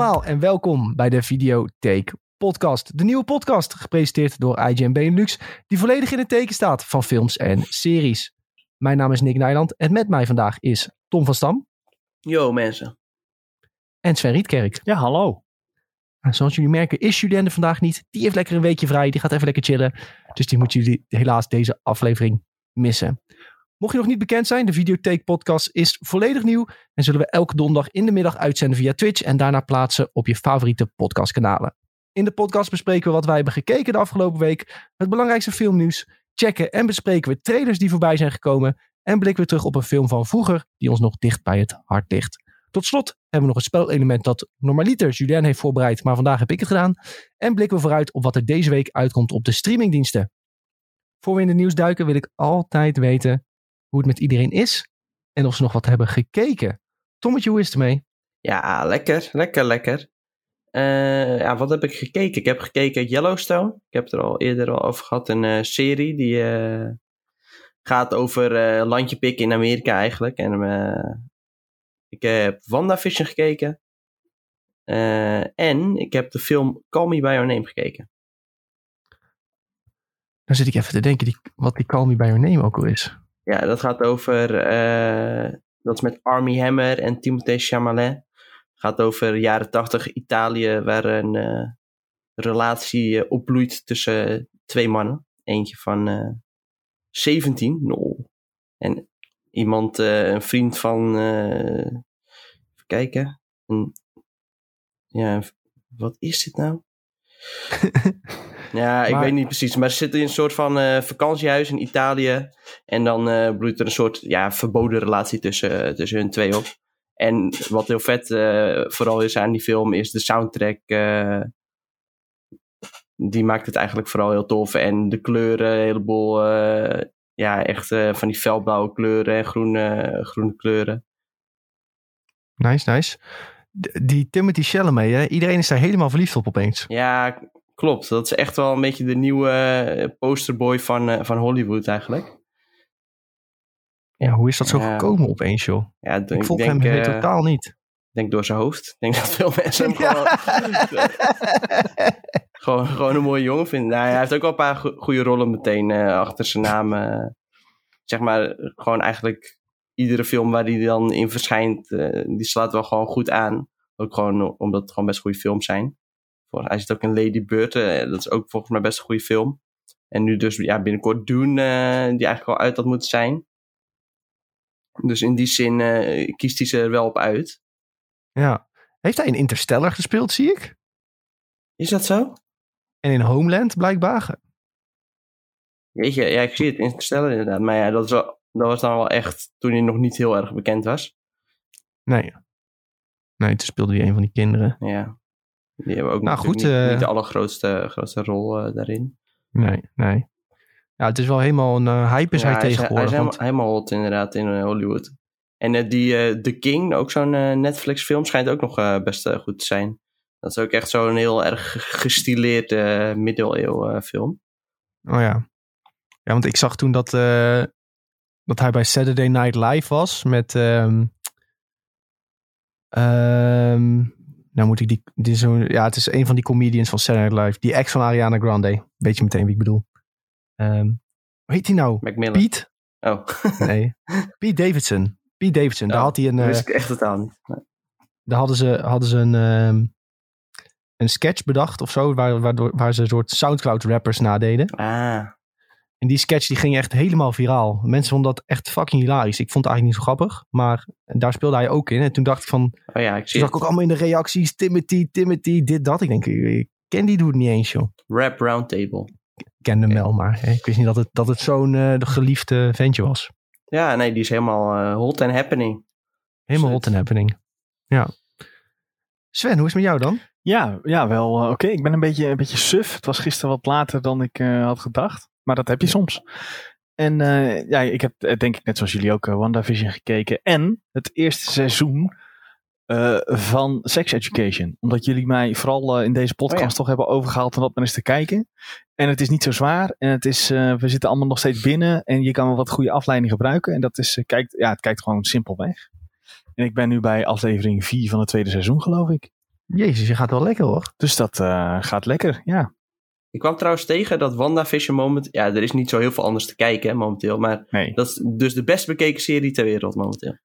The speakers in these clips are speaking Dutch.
allemaal en welkom bij de Videotheek Podcast. De nieuwe podcast, gepresenteerd door IGN Benelux, die volledig in het teken staat van films en series. Mijn naam is Nick Nijland en met mij vandaag is Tom van Stam Yo mensen. en Sven Rietkerk. Ja, hallo. En zoals jullie merken is Julien er vandaag niet. Die heeft lekker een weekje vrij, die gaat even lekker chillen. Dus die moeten jullie helaas deze aflevering missen. Mocht je nog niet bekend zijn, de Videotheek podcast is volledig nieuw en zullen we elke donderdag in de middag uitzenden via Twitch en daarna plaatsen op je favoriete podcastkanalen. In de podcast bespreken we wat wij hebben gekeken de afgelopen week, het belangrijkste filmnieuws, checken en bespreken we trailers die voorbij zijn gekomen en blikken we terug op een film van vroeger die ons nog dicht bij het hart ligt. Tot slot hebben we nog een spelelement dat normaliter Julien heeft voorbereid, maar vandaag heb ik het gedaan. En blikken we vooruit op wat er deze week uitkomt op de streamingdiensten. Voor we in de nieuws duiken wil ik altijd weten hoe het met iedereen is en of ze nog wat hebben gekeken. Tommetje, hoe is het ermee? Ja, lekker, lekker, lekker. Eh, ja, wat heb ik gekeken? Ik heb gekeken Yellowstone. Ik heb het er al eerder al over gehad. Een eh, serie die eh, gaat over landje pikken in Amerika eigenlijk. En ik heb WandaVision gekeken. En ik heb de film Call Me By Your Name gekeken. Dan zit ik even te denken die, wat die Call Me By Your Name ook al is. Ja, dat gaat over. eh, dat is met Army Hammer en Timothée Chalamet. Gaat over jaren tachtig Italië, waar een eh, relatie eh, opbloeit tussen twee mannen. Eentje van eh 17, nul. En iemand, een vriend van. even kijken. Een, ja, wat is dit nou? Ja, ik Maar- weet niet precies. Maar ze zitten in een soort van eh, vakantiehuis in Italië. En dan eh, bloeit er een soort ja, verboden relatie tussen, tussen hun twee op. En wat heel vet eh, vooral is aan die film, is de soundtrack. eh, die maakt het eigenlijk vooral heel tof. En de kleuren, een heleboel. eh, ja, echt eh, van die felblauwe kleuren en groene, groene kleuren. Nice, nice. Die Timothy Chalamet, hè? iedereen is daar helemaal verliefd op opeens. Ja, klopt. Dat is echt wel een beetje de nieuwe eh, posterboy van, eh, van Hollywood eigenlijk. Ja, hoe is dat zo Ja. gekomen opeens, joh? Ja, d- Ik volg hem eh, totaal niet. Ik denk door zijn hoofd. Ik denk dat veel mensen hem gewoon, gewoon, gewoon een mooie jongen vinden. Nou, hij heeft ook wel een paar go- goede rollen meteen achter zijn naam. zeg maar, gewoon eigenlijk iedere film waar hij dan in verschijnt, eh, die slaat wel gewoon goed aan. Ook gewoon omdat het gewoon best goede films zijn. Hij zit ook in Lady Bird, eh, dat is ook volgens mij best een goede film. En nu dus ja, binnenkort Dune, eh, die eigenlijk al uit had moeten zijn. Dus in die zin eh, kiest hij ze er wel op uit. Ja. Heeft hij in Interstellar gespeeld, zie ik? Is dat zo? En in Homeland, blijkbaar. Weet je, ja, ik zie het instellen inderdaad. Maar ja, dat, is wel, dat was dan wel echt toen hij nog niet heel erg bekend was. Nee. Nee, toen speelde hij een van die kinderen. Ja. Die hebben ook Nou, goed, niet, eh, niet de allergrootste grootste rol eh, daarin. Nee, nee. Ja, het is wel helemaal een eh, hype is Ja, hij hij is, hij tegenwoordig. is helemaal, want- helemaal hot inderdaad in Hollywood. En die The King, ook zo'n Netflix film, schijnt ook nog best goed te zijn. Dat is ook echt zo'n heel erg gestileerde middeleeuwen film. Oh ja. Ja, want ik zag toen dat, dat hij bij Saturday Night Live was met... ehm ehm, nou moet ik die... die zo, ja, het is een van die comedians van Saturday Night Live. Die ex van Ariana Grande. Weet je meteen wie ik bedoel. Ehm, hoe heet hij nou? Macmillan. Piet? Oh, Nee. Pete Davidson. Pete Davidson. Daar Oh, had hij een... dat eh, wist ik echt totaal niet. Nee. daar hadden ze, hadden ze een, een sketch bedacht of zo, waar, waardoor, waar ze een soort Soundcloud rappers nadeden. Ah, En die sketch die ging echt helemaal viraal. Mensen vonden dat echt fucking hilarisch. Ik vond het eigenlijk niet zo grappig, maar daar speelde hij ook in. En toen dacht ik van, oh ja, ik toen zie zag ik ook allemaal in de reacties, Timothy, Timothy, dit, dat. Ik denk, ik, ken die dude niet eens, joh. Rap Roundtable. Ik kende hem wel, maar hè, ik wist niet dat het, dat het zo'n eh, geliefde ventje was. Ja, nee, die is helemaal eh, hot and happening. Helemaal hot and happening. Ja. Sven, hoe is het met jou dan? Ja, ja wel. eh, Oké, ik ben een beetje, een beetje suf. Het was gisteren wat later dan ik eh, had gedacht. Maar dat heb je soms. En eh, ja, ik heb eh, denk ik net zoals jullie ook eh, WandaVision gekeken. En het eerste seizoen van Sex Education. Omdat jullie mij vooral in deze podcast Oh ja. toch hebben overgehaald om dat maar eens te kijken. En het is niet zo zwaar. En het is, we zitten allemaal nog steeds binnen. En je kan wel wat goede afleiding gebruiken. En dat is, kijkt, ja, het kijkt gewoon simpel weg. En ik ben nu bij aflevering 4 van het tweede seizoen, geloof ik. Jezus, je gaat wel lekker hoor. Dus dat gaat lekker, ja. Ik kwam trouwens tegen dat WandaVision moment... Ja, er is niet zo heel veel anders te kijken hè, momenteel. Maar Nee. dat is dus de best bekeken serie ter wereld momenteel.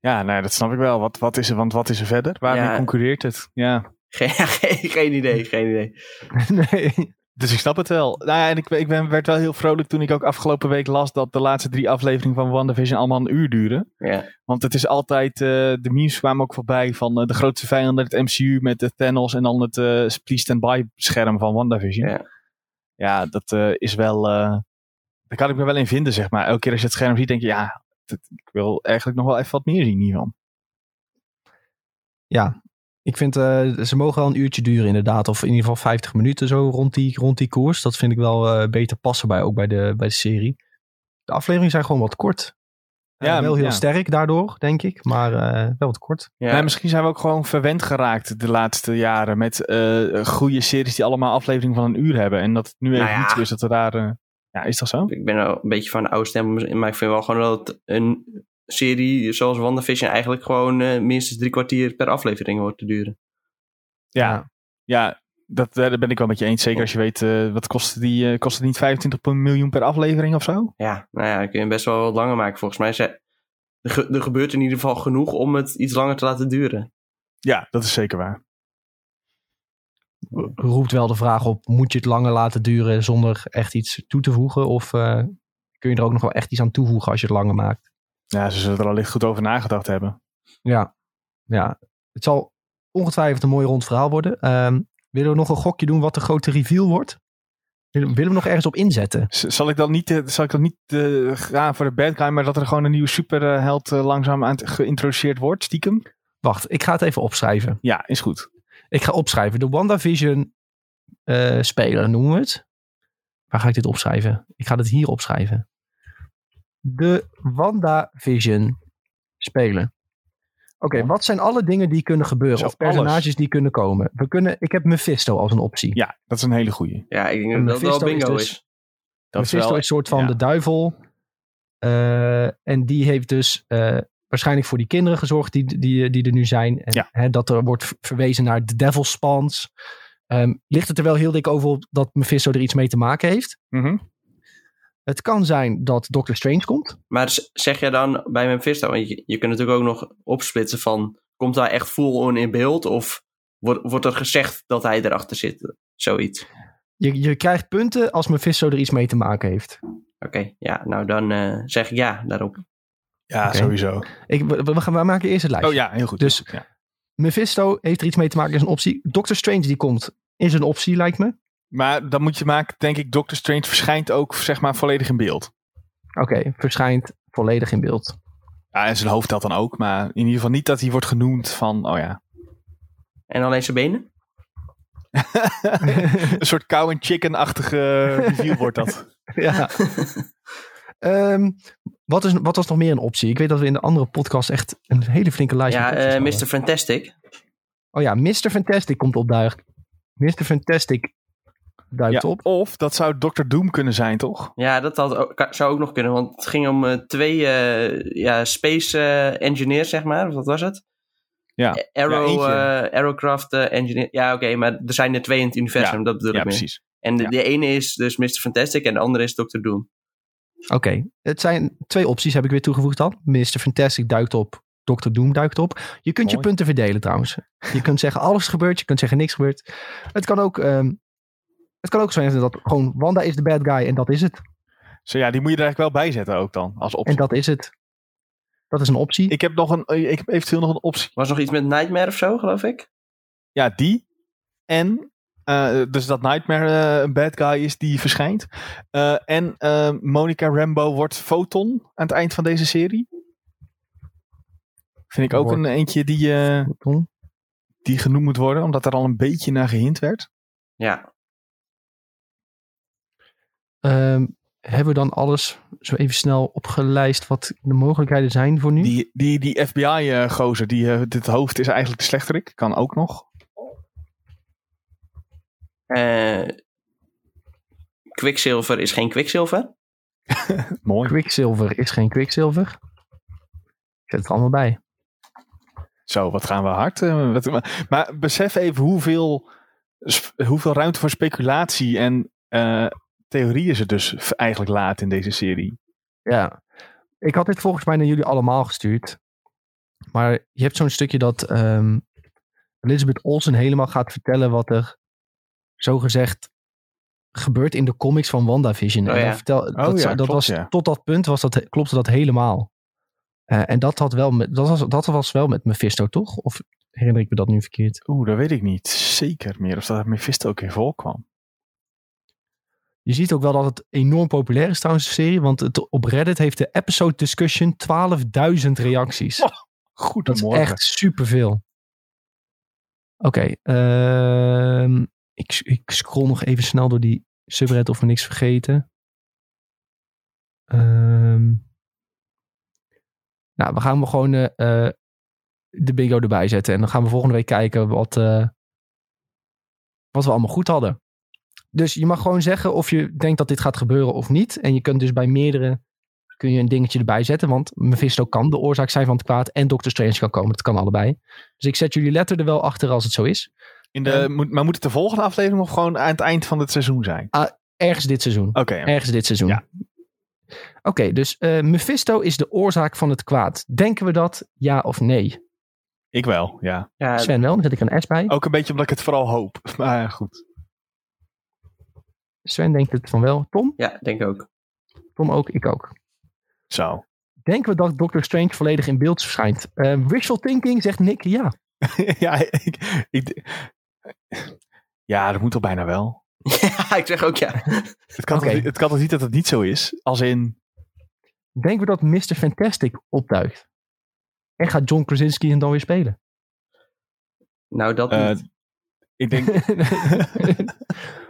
Ja, nee, dat snap ik wel. Wat, wat is er, want wat is er verder? Waarmee Ja. concurreert het? Ja. Geen, geen, geen idee, geen idee. nee. Dus ik snap het wel. Nou ja, en ik, ik ben, werd wel heel vrolijk toen ik ook afgelopen week las dat de laatste drie afleveringen van WandaVision allemaal een uur duren. Ja, Want het is altijd, eh, de memes kwamen ook voorbij van eh, de grootste vijand in het MCU met de Thanos en dan het eh Please scherm van WandaVision. Ja. Ja, dat eh, is wel, eh, daar kan ik me wel in vinden, zeg maar. Elke keer als je het scherm ziet, denk je, ja, dat- ik wil eigenlijk nog wel even wat meer zien hiervan. Ja, ik vind eh, ze mogen wel een uurtje duren inderdaad. Of in ieder geval 50 minuten zo rond die, rond die koers. Dat vind ik wel eh, beter passen bij, ook bij de, bij de serie. De afleveringen zijn gewoon wat kort. Eh, Ja, wel heel ja. sterk daardoor, denk ik. Maar eh, wel wat kort. ja. Nee, misschien zijn we ook gewoon verwend geraakt de laatste jaren met eh goede series die allemaal afleveringen van een uur hebben. En dat het nu even Nou ja. niet zo is dat we daar... ja, is dat zo? Ik ben een beetje van de oude stem, maar ik vind wel gewoon dat een serie zoals WandaVision eigenlijk gewoon eh, minstens drie kwartier per aflevering hoort te duren. Ja, Ja. dat, daar ben ik wel met je eens. Zeker als je weet, eh, wat kost die, eh, kost het niet 25 miljoen per aflevering of zo? Ja, nou ja, dan kun je best wel wat langer maken. Volgens mij ze, er, er gebeurt in ieder geval genoeg om het iets langer te laten duren. Ja, dat is zeker waar. Roept wel de vraag op, moet je het langer laten duren zonder echt iets toe te voegen? Of eh, kun je er ook nog wel echt iets aan toevoegen als je het langer maakt? Ja, ze zullen er allicht goed over nagedacht hebben. Ja, ja. het zal ongetwijfeld een mooi rond verhaal worden. Ehm, willen we nog een gokje doen wat de grote reveal wordt? Willen we nog ergens op inzetten? Z- Zal ik dan niet, eh, zal ik dan niet eh, gaan voor de bad guy, maar dat er gewoon een nieuwe superheld eh, langzaam aan geïntroduceerd wordt, stiekem? Wacht, ik ga het even opschrijven. Ja, is goed. Ik ga opschrijven. De WandaVision eh speler noemen we het. Waar ga ik dit opschrijven? Ik ga het hier opschrijven. De WandaVision speler. Oké, Ja. wat zijn alle dingen die kunnen gebeuren? Zo, of personages alles. die kunnen komen? We kunnen, ik heb Mephisto als een optie. Ja, dat is een hele goeie. Ja, ik denk En dat dat wel Mephisto is bingo dus- is. Dat Mephisto is een soort van ja. de duivel. Eh, en die heeft dus eh, waarschijnlijk voor die kinderen gezorgd die, die, die er nu zijn. En, Ja. hè, dat er wordt verwezen naar de Devil's Spans. Ehm, ligt het er wel heel dik over op dat Mephisto er iets mee te maken heeft? Mhm. Het kan zijn dat Doctor Strange komt. Maar zeg jij dan bij Mephisto, want je, je kunt natuurlijk ook nog opsplitsen van, komt hij echt full on in beeld of wordt, wordt er gezegd dat hij erachter zit? Zoiets. Je, je krijgt punten als Mephisto er iets mee te maken heeft. Oké, ja, nou dan eh, zeg ik ja daarop. Ja, sowieso. Ik, we, we gaan, we maken eerst het lijstje. Oh ja, heel goed. Dus- ja. Mephisto heeft er iets mee te maken, is een optie. Doctor Strange die komt, is een optie lijkt me. Maar dan moet je maken, denk ik, Doctor Strange verschijnt ook zeg maar volledig in beeld. Oké, verschijnt volledig in beeld. Ja, en zijn hoofd dat dan ook, maar in ieder geval niet dat hij wordt genoemd van, oh ja. En alleen zijn benen? een soort cow and chicken-achtige review wordt dat. ja. Ehm, wat, is, wat was nog meer een optie? Ik weet dat we in de andere podcast echt een hele flinke lijst Ja, eh hadden. Mr. Fantastic. Oh ja, Mr. Fantastic komt opduiken. Mr. Fantastic duikt Ja, op. of dat zou Doctor Doom kunnen zijn, toch? Ja, dat had, ook- ka- zou ook nog kunnen, want het ging om eh, twee eh, ja, space eh, engineers, zeg maar. Of Wat was het? Ja. Arrow, Ja, eh, Aerocraft engineer. Ja, oké, maar er zijn er twee in het universum, dat bedoel Ja, ik meer. precies. En de, Ja. de ene is dus Mr. Fantastic en de andere is Dr. Doom. Oké, het zijn twee opties heb ik weer toegevoegd dan. Mr. Fantastic duikt op. Dr. Doom duikt op. Je kunt je punten verdelen trouwens. Je kunt zeggen alles is gebeurd. Je kunt zeggen niks gebeurd. Het kan ook, ehm, het kan ook zijn dat gewoon Wanda is de bad guy en dat is het. Zo ja, die moet je er eigenlijk wel bij zetten ook dan, als optie. En dat is het. Dat is een optie. Ik heb nog een, eh, ik heb eventueel nog een optie. Was nog iets met Nightmare of zo, geloof ik? Ja, die. En, eh, dus dat Nightmare eh, een bad guy is die verschijnt. Eh, en eh, Monica Rambo wordt Photon aan het eind van deze serie. Vind ik ook een eentje die, eh, die genoemd moet worden, omdat er al een beetje naar gehind werd. Ja. Ehm, hebben we dan alles zo even snel opgelijst wat de mogelijkheden zijn voor nu? Die, die, die FBI-gozer, die eh, dit hoofd is eigenlijk de slechterik. Kan ook nog. Eh Quicksilver is geen Quicksilver. Mooi. Quicksilver is geen Quicksilver. Ik zet het er allemaal bij. Zo, wat gaan we hard. eh, wat- maar, maar besef even hoeveel, hoeveel ruimte voor speculatie en eh, theorieën ze dus eigenlijk laat in deze serie. Ja, ik had dit volgens mij naar jullie allemaal gestuurd. Maar je hebt zo'n stukje dat ehm, Elizabeth Olsen helemaal gaat vertellen wat er zogezegd gebeurt in de comics van WandaVision. Oh en ja. vertel, dat, ja, dat klopt, was, ja. Tot dat punt was dat, klopte dat helemaal. Eh, en dat, had wel met, dat, was, dat was wel met Mephisto, toch? Of herinner ik me dat nu verkeerd? Oeh, dat weet ik niet zeker meer. Of dat Mephisto ook in voorkwam. Je ziet ook wel dat het enorm populair is trouwens, de serie. Want het, op Reddit heeft de episode discussion 12.000 reacties. Dat is echt superveel. Oké, ehm, ik, ik scroll nog even snel door die subreddit of we niks vergeten. Ehm, nou, we gaan we gewoon eh, de bingo erbij zetten. En dan gaan we volgende week kijken wat, eh, wat we allemaal goed hadden. Dus je mag gewoon zeggen of je denkt dat dit gaat gebeuren of niet. En je kunt dus bij meerdere kun je een dingetje erbij zetten. Want Mephisto kan de oorzaak zijn van het kwaad. En Doctor Strange kan komen. Dat kan allebei. Dus ik zet jullie letter er wel achter als het zo is. In de, moet, maar moet het de volgende aflevering of gewoon aan het eind van het seizoen zijn? Ergens dit seizoen. Oké, Ergens dit seizoen. Ja. Oké, dus eh, Mephisto is de oorzaak van het kwaad. Denken we dat? Ja of nee? ik wel, ja. Ja, Sven wel, dan zet ik een S bij. Ook een beetje omdat ik het vooral hoop. Maar goed. Sven denkt het van wel. Tom? ja, denk ik ook. Tom ook, ik ook. Zo. Denken we dat Doctor Strange volledig in beeld verschijnt? Eh wishful thinking zegt Nick ja. ja, ik, ik, ja, dat moet toch bijna wel. ja, ik zeg ook ja. Het kan, toch, niet- het kan toch niet dat het niet zo is? Als in, Denken we dat Mr. Fantastic opduikt? En gaat John Krasinski hem dan weer spelen? Nou, dat eh, niet. ik denk,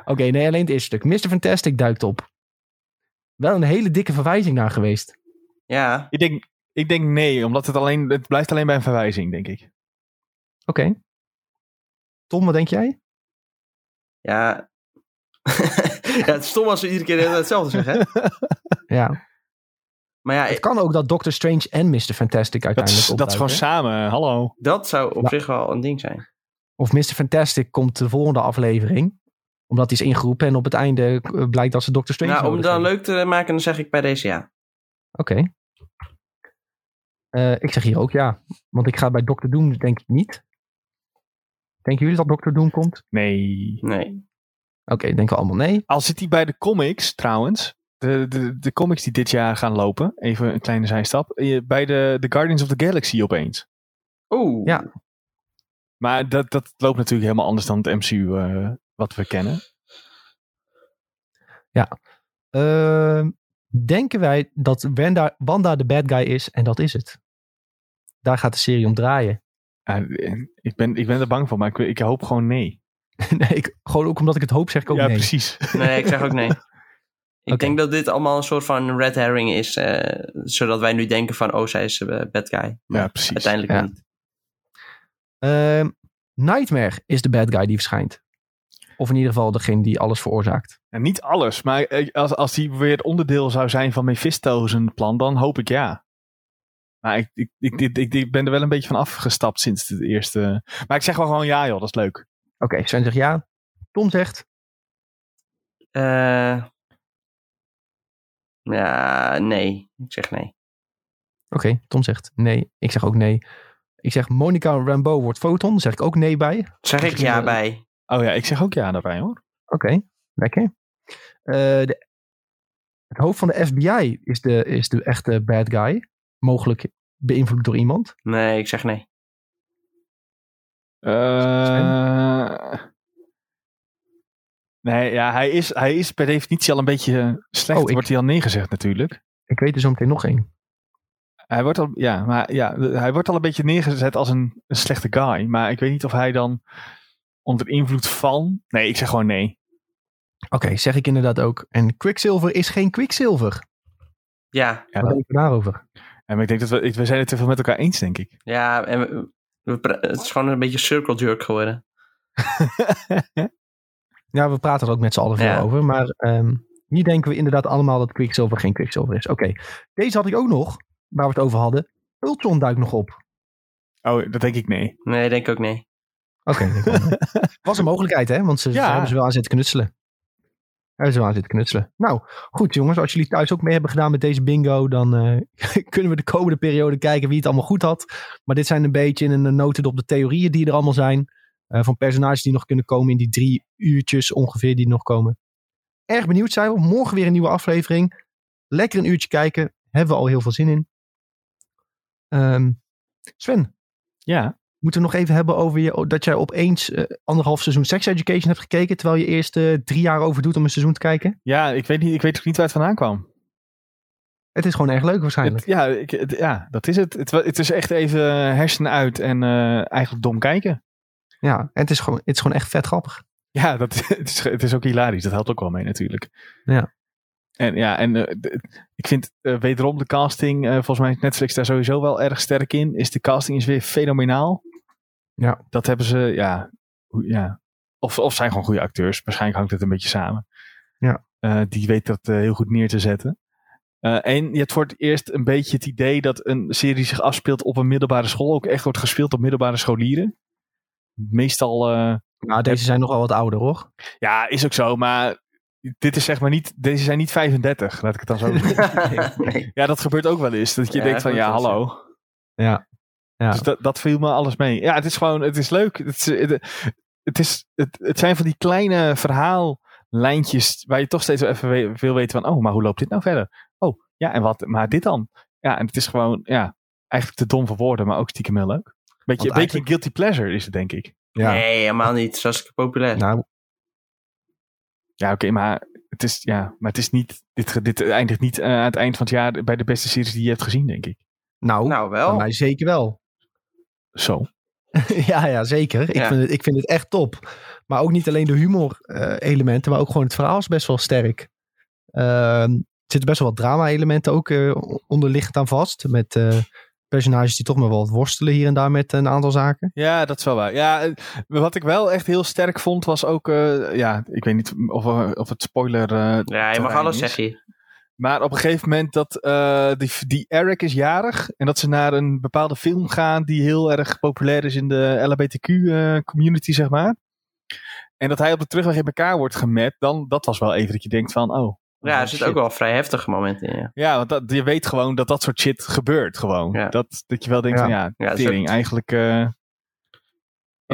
Oké, nee, alleen het eerste stuk. Mr. Fantastic duikt op. Wel een hele dikke verwijzing naar geweest. Ja, ik denk, ik denk nee, omdat het alleen, het blijft alleen bij een verwijzing, denk ik. Oké. Tom, wat denk jij? ja. ja, het is stom als we iedere keer hetzelfde zeggen. hè? Ja. Maar ja, Het kan ook dat Doctor Strange en Mr. Fantastic Dat uiteindelijk dat is gewoon samen, hallo. dat zou op Ja. zich wel een ding zijn. Of Mr. Fantastic komt de volgende aflevering. Omdat hij is ingeroepen. En op het einde eh, blijkt dat ze Doctor Strange Nou, om het nodig dan hebben. leuk te maken, dan zeg ik bij deze ja. Oké. Eh, ik zeg hier ook ja. Want ik ga bij Doctor Doom denk ik niet. Denken jullie dat Doctor Doom komt? Nee. Nee. Oké, denken we allemaal nee. Al zit hij bij de comics, trouwens. De, de, de comics die dit jaar gaan lopen. Even een kleine zijstap. eh, Bij de, de Guardians of the Galaxy opeens. Oeh. Ja. Maar dat, dat loopt natuurlijk helemaal anders dan het MCU eh, wat we kennen. Ehm, denken wij dat Wanda, Wanda de bad guy is en dat is het? Daar gaat de serie om draaien. Ja, ik, ben, ik ben er bang voor, maar ik, ik hoop gewoon nee. nee, ik, gewoon ook omdat ik het hoop zeg ik ook ja, nee. precies. Nee, ik zeg ook nee. Ik denk dat dit allemaal een soort van red herring is. eh, zodat wij nu denken van, oh, zij is een bad guy. Maar Ja, precies. uiteindelijk Ja. niet. Ehm, Nightmare is de bad guy die verschijnt. Of in ieder geval degene die alles veroorzaakt. Ja, niet alles, maar eh, als, als die weer het onderdeel zou zijn van Mephisto zijn plan, dan hoop ik ja. Maar ik, ik, ik, ik, ik- ik ben er wel een beetje van afgestapt sinds het eerste. Maar ik zeg wel gewoon ja joh, dat is leuk. Oké, Sven zegt ja. Tom zegt Eh, ja, nee. Ik zeg nee. Oké, Tom zegt nee. Ik zeg ook nee. Ik zeg Monica Rambeau wordt foton. Daar zeg ik ook nee bij. Zeg ik ja bij. Oh ja, ik zeg ook ja daarbij hoor. Oké, lekker. Eh, de, het hoofd van de FBI is de, is de echte bad guy. Mogelijk beïnvloed door iemand. Nee, ik zeg nee. Eh, nee, ja, hij is, hij is per definitie al een beetje slecht, Oh, ik- wordt hij al neergezegd natuurlijk. Ik weet er zo meteen nog één. Hij wordt al, ja, maar ja, hij wordt al een beetje neergezet als een, een slechte guy. Maar ik weet niet of hij dan onder invloed van... Nee, ik zeg gewoon nee. Oké, zeg ik inderdaad ook. En Quicksilver is geen Quicksilver. Ja, Ja, Wat denk je daarover? en ik denk dat we, we zijn het te veel met elkaar eens, denk ik. ja en we, het is gewoon een beetje circle jerk geworden. Ja, we praten er ook met z'n allen veel Ja. over. Maar ehm, hier denken we inderdaad allemaal dat Quicksilver geen Quicksilver is. Oké, deze had ik ook nog, waar we het over hadden. Ultron duikt nog op. Oh, dat denk ik nee. Nee, denk ik ook nee. Oké. was een mogelijkheid, hè? Want ze, hebben ze wel aan zitten knutselen. Hebben ze wel aan zitten knutselen. Nou, goed jongens. Als jullie thuis ook mee hebben gedaan met deze bingo, dan eh, kunnen we de komende periode kijken wie het allemaal goed had. Maar dit zijn een beetje in een notendop de theorieën die er allemaal zijn. eh, van personages die nog kunnen komen in die drie uurtjes ongeveer die nog komen. Erg benieuwd zijn we. Morgen weer een nieuwe aflevering. Lekker een uurtje kijken. Hebben we al heel veel zin in. Ehm, Sven, Ja. Moeten we nog even hebben over je, dat jij opeens eh, anderhalf seizoen Sex Education hebt gekeken. Terwijl je eerst eh, drie jaar over doet om een seizoen te kijken. Ja, ik weet, niet, ik weet niet waar het vandaan kwam. Het is gewoon erg leuk waarschijnlijk. Het- ja, ik, het- ja, dat is het. het. Het is echt even hersenen uit en eh, eigenlijk dom kijken. Ja, en het is gewoon, het is gewoon echt vet grappig. Ja, dat, het, is, het is ook hilarisch. Dat helpt ook wel mee natuurlijk. Ja. En ja, en eh, ik vind eh, wederom de casting, eh, volgens mij is Netflix daar sowieso wel erg sterk in. Is de casting is weer fenomenaal. Ja. Dat hebben ze, ja, hoe- ja. Of, of zijn gewoon goede acteurs. Waarschijnlijk hangt het een beetje samen. Ja. Eh, die weet dat eh, heel goed neer te zetten. Eh, en je hebt voor het eerst een beetje het idee dat een serie zich afspeelt op een middelbare school. Ook echt wordt gespeeld door middelbare scholieren. Meestal eh, Nou, deze zijn nogal wat ouder hoor. ja, is ook zo, maar dit is zeg maar niet, deze zijn niet 35, laat ik het dan zo zeggen. nee. ja, dat gebeurt ook wel eens. Dat je Ja, denkt van, ja, hallo. Ja. Ja. Dus dat, dat viel me alles mee. Ja, het is gewoon, het is leuk. Het, is, het, het, is, het, het zijn van die kleine verhaallijntjes waar je toch steeds wel even we- wil weten van, oh, maar hoe loopt dit nou verder? Oh, ja, en wat, maar dit dan? Ja, en het is gewoon, ja, eigenlijk te dom voor woorden, maar ook stiekem heel leuk. Beetje, een beetje guilty pleasure is het, denk ik. Ja. Nee, helemaal niet. Zo is het populair. Nou, Ja, oké, maar het is, ja, maar het is niet, dit, dit eindigt niet eh, aan het eind van het jaar bij de beste series die je hebt gezien, denk ik. nou, nou, wel. mij zeker wel. Zo. ja, ja, zeker. Ik, Ja. vind het, ik vind het echt top. Maar ook niet alleen de humor eh, elementen, maar ook gewoon het verhaal is best wel sterk. Ehm, er zitten best wel wat drama elementen ook eh, onderliggend aan vast. Met eh, personages die toch maar wel wat worstelen hier en daar met een aantal zaken. Ja, dat is wel waar. Ja, wat ik wel echt heel sterk vond was ook, eh, ja, ik weet niet of, of het spoiler. eh, Ja, je mag alles is. zeggen. Maar op een gegeven moment dat eh, die, die Eric is jarig en dat ze naar een bepaalde film gaan die heel erg populair is in de LHBTQ-community, zeg maar. En dat hij op de terugweg in elkaar wordt gemet, dan dat was wel even dat je denkt van, oh. Ja, er oh, zitten shit. ook wel vrij heftige momenten in. Ja, Ja, want dat, je weet gewoon dat dat soort shit gebeurt gewoon. Ja. Dat, dat je wel denkt Ja. van ja, Ja, tering, eigenlijk eh,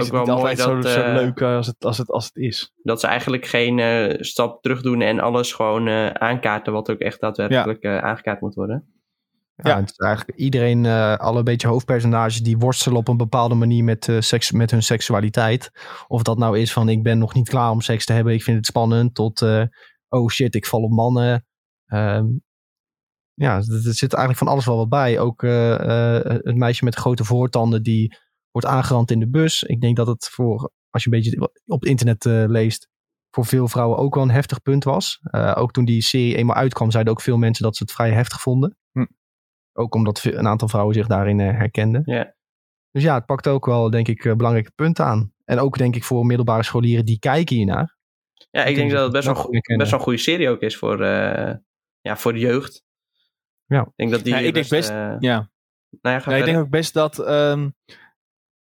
is Ook het wel niet mooi altijd zo, dat, zo eh, leuk als het, als, het, als het is. Dat ze eigenlijk geen eh, stap terug doen en alles gewoon eh, aankaarten wat ook echt daadwerkelijk eh, aangekaart moet worden. Ja, Ja. Het is eigenlijk iedereen, eh, alle beetje hoofdpersonages, die worstelen op een bepaalde manier met, eh, seks, met hun seksualiteit. Of dat nou is van ik ben nog niet klaar om seks te hebben, ik vind het spannend, tot eh, oh shit, ik val op mannen. Ehm, ja, er zit eigenlijk van alles wel wat bij. Ook eh, eh, het meisje met de grote voortanden die wordt aangerand in de bus. Ik denk dat het voor, als je een beetje op het internet eh, leest, voor veel vrouwen ook wel een heftig punt was. Eh, ook toen die serie eenmaal uitkwam, zeiden ook veel mensen dat ze het vrij heftig vonden. Hm. Ook omdat een aantal vrouwen zich daarin eh, herkenden. Ja. Dus ja, het pakt ook wel, denk ik, belangrijke punten aan. En ook, denk ik, voor middelbare scholieren die kijken hiernaar. Ja, ik denk dat het best wel, herkennen. best wel een goede serie ook is voor, eh, ja, voor de jeugd. Ja. Ik denk dat die Ja, ik denk best- Ja, nou ja, ik denk ook best dat. ehm,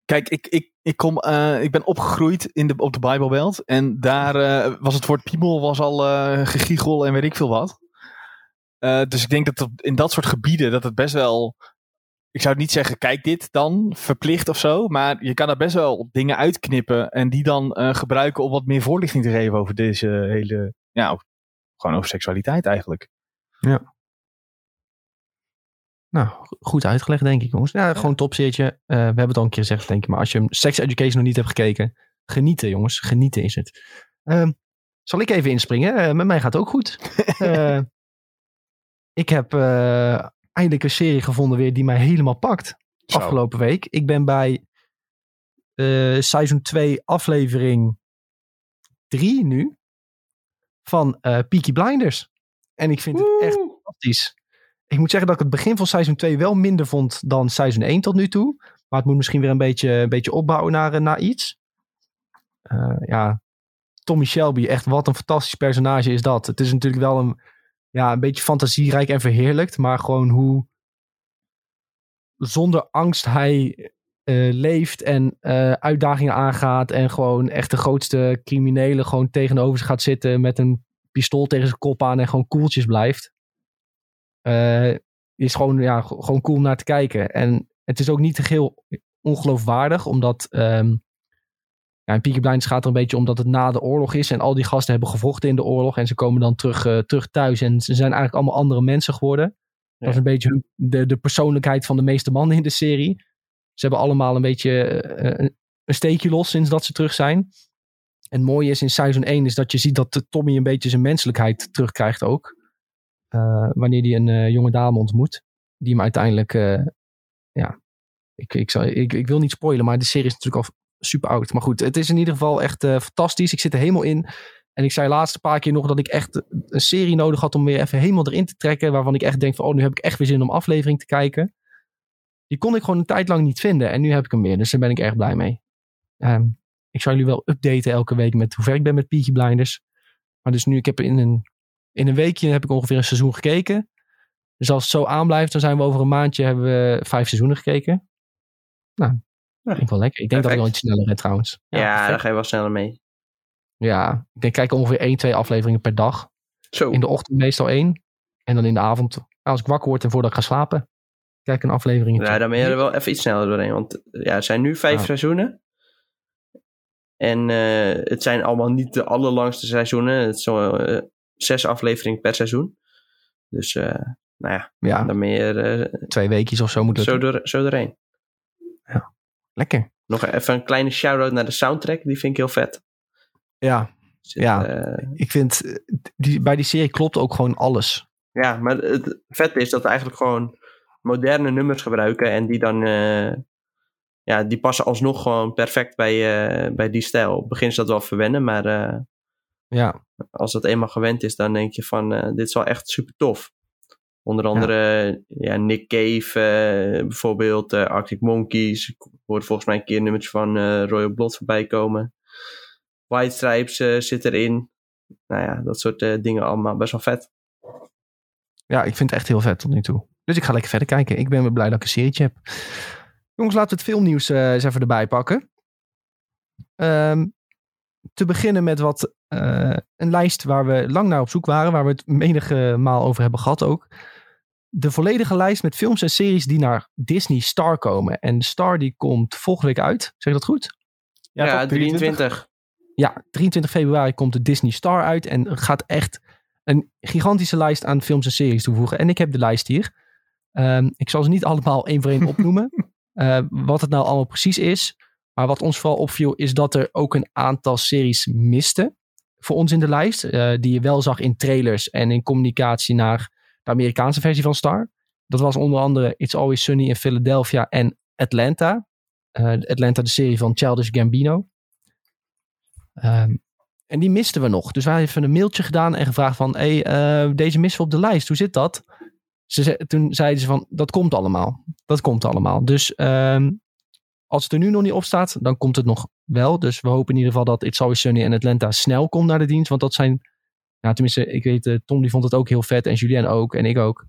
kijk, ik, ik, ik, kom, eh, ik ben opgegroeid in de, op de Bijbelbelt. En daar eh, was het woord piemel was al eh gegiegel en weet ik veel wat. Dus ik denk dat in dat soort gebieden dat het best wel. Ik zou niet zeggen, kijk dit dan, verplicht of zo. Maar je kan daar best wel dingen uitknippen. En die dan gebruiken om wat meer voorlichting te geven over deze hele. Ja, gewoon over seksualiteit eigenlijk. Nou, goed uitgelegd, denk ik, jongens. Ja, gewoon topseertje. Eh we hebben het al een keer gezegd, denk ik. Maar als je Sex Education nog niet hebt gekeken, genieten, jongens. Genieten is het. Ehm, zal ik even inspringen? Eh, met mij gaat het ook goed. Eh, ik heb eindelijk een serie gevonden weer die mij helemaal pakt. Zo. Afgelopen week. Ik ben bij seizoen 2 aflevering 3 nu. Van Peaky Blinders. En ik vind het echt fantastisch. Ik moet zeggen dat ik het begin van seizoen 2 wel minder vond dan seizoen 1 tot nu toe. Maar het moet misschien weer een beetje, een beetje opbouwen naar, eh, naar iets. Eh, ja, Tommy Shelby, echt wat een fantastisch personage is dat. Het is natuurlijk wel een, ja, een beetje fantasierijk en verheerlijkt. Maar gewoon hoe zonder angst hij eh, leeft en uitdagingen aangaat. En gewoon echt de grootste criminelen gewoon tegenover zich gaat zitten met een pistool tegen zijn kop aan en gewoon koeltjes blijft. Eh, is gewoon, ja, gewoon cool om naar te kijken. En het is ook niet heel ongeloofwaardig, omdat ehm ja, in Peaky Blinders gaat er een beetje om dat het na de oorlog is. En al die gasten hebben gevochten in de oorlog. En ze komen dan terug, eh, terug thuis. En ze zijn eigenlijk allemaal andere mensen geworden. Dat is een beetje hun- de, de persoonlijkheid van de meeste mannen in de serie. Ze hebben allemaal een beetje eh, een, een steekje los sinds dat ze terug zijn. En het mooie is in seizoen 1 is dat je ziet dat Tommy een beetje zijn menselijkheid terugkrijgt ook. Eh, wanneer hij een eh, jonge dame ontmoet. Die hem uiteindelijk, eh, ja, ik, ik, zal, ik, ik wil niet spoilen, maar de serie is natuurlijk al super oud. Maar goed, het is in ieder geval echt fantastisch. Ik zit er helemaal in. En ik zei laatst een paar keer nog dat ik echt een serie nodig had om weer even helemaal erin te trekken. Waarvan ik echt denk van, oh, nu heb ik echt weer zin om aflevering te kijken. Die kon ik gewoon een tijd lang niet vinden. En nu heb ik hem weer. Dus daar ben ik erg blij mee. Ehm, ik zal jullie wel updaten elke week met hoe ver ik ben met Peaky Blinders. Maar dus nu, ik heb in een, in een weekje heb ik ongeveer een seizoen gekeken. Dus als het zo aanblijft, dan zijn we over een maandje hebben we vijf seizoenen gekeken. Nou, Ja. vind ik wel lekker. Ik denk dat ik wel iets sneller red trouwens. Ja, perfect. daar ga je wel sneller mee. Ja, ik denk, kijk ongeveer één, twee afleveringen per dag. Zo. In de ochtend meestal één. En dan in de avond, als ik wakker word en voordat ik ga slapen, kijk een aflevering. Ja, dan ben je er wel even iets sneller doorheen. Want ja, er zijn nu vijf Ja. seizoenen. En eh, het zijn allemaal niet de allerlangste seizoenen. Het is zo eh, zes afleveringen per seizoen. Dus eh, nou ja, Ja, dan ben je er eh, twee weekjes of zo moet het. zo, door, zo doorheen. Lekker. Nog even een kleine shout-out naar de soundtrack. Die vind ik heel vet. Ja, Zit, Ja. eh, ik vind, die, bij die serie klopt ook gewoon alles. ja, maar het vette is dat we eigenlijk gewoon moderne nummers gebruiken. En die dan... ja, die passen alsnog gewoon perfect bij, bij die stijl. Op het begin is dat wel verwennen, maar... Ja, als dat eenmaal gewend is, dan denk je van eh, dit is wel echt super tof. Onder andere ja. Nick Cave, eh, bijvoorbeeld eh, Arctic Monkeys. Ik hoorde volgens mij een keer een nummertje van Royal Blood voorbij komen. White Stripes zit erin. Nou ja, dat soort dingen allemaal best wel vet. ja, ik vind het echt heel vet tot nu toe. Dus ik ga lekker verder kijken. Ik ben weer blij dat ik een serietje heb. Jongens, laten we het filmnieuws eens even erbij pakken. Ehm, te beginnen met wat eh, een lijst waar we lang naar op zoek waren. Waar we het menige maal over hebben gehad ook. De volledige lijst met films en series die naar Disney Star komen. En Star die komt volgende week uit. Zeg ik dat goed? Ja, toch? 23. Ja, 23 februari komt de Disney Star uit. En gaat echt een gigantische lijst aan films en series toevoegen. En ik heb de lijst hier. Ehm, ik zal ze niet allemaal één voor één opnoemen. eh, wat het nou allemaal precies is. Maar wat ons vooral opviel is dat er ook een aantal series miste. Voor ons in de lijst. eh, die je wel zag in trailers en in communicatie naar de Amerikaanse versie van Star. Dat was onder andere It's Always Sunny in Philadelphia en Atlanta. Eh, Atlanta, de serie van Childish Gambino. Ehm, en die misten we nog. Dus wij hebben een mailtje gedaan en gevraagd van... Hey, eh, deze missen we op de lijst. Hoe zit dat? Ze- toen zeiden ze van, dat komt allemaal. Dat komt allemaal. Dus ehm, als het er nu nog niet op staat, dan komt het nog wel. Dus we hopen in ieder geval dat It's Always Sunny en Atlanta snel komt naar de dienst. Want dat zijn, nou tenminste, ik weet, eh, Tom die vond het ook heel vet. En Julien ook, en ik ook.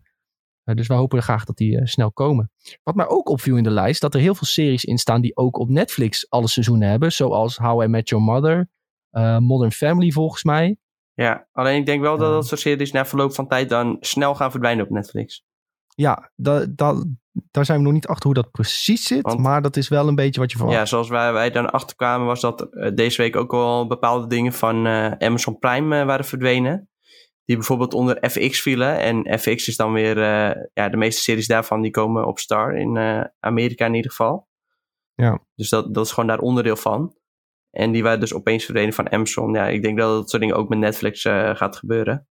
Eh, dus we hopen graag dat die eh, snel komen. Wat mij ook opviel in de lijst, dat er heel veel series in staan die ook op Netflix alle seizoenen hebben. Zoals How I Met Your Mother, Modern Family volgens mij. Ja, alleen ik denk wel dat dat soort series na verloop van tijd dan snel gaan verdwijnen op Netflix. Ja, da, da, daar zijn we nog niet achter hoe dat precies zit. Want- maar dat is wel een beetje wat je verwacht. Ja, zoals wij, wij dan achterkwamen was dat eh, deze week ook wel bepaalde dingen van eh, Amazon Prime eh, waren verdwenen. Die bijvoorbeeld onder FX vielen. En FX is dan weer, ja, de meeste series daarvan die komen op Star in Amerika in ieder geval. Ja. Dus dat, dat is gewoon daar onderdeel van. En die waren dus opeens verdwenen van Amazon. Ja, ik denk dat dat soort dingen ook met Netflix gaat gebeuren.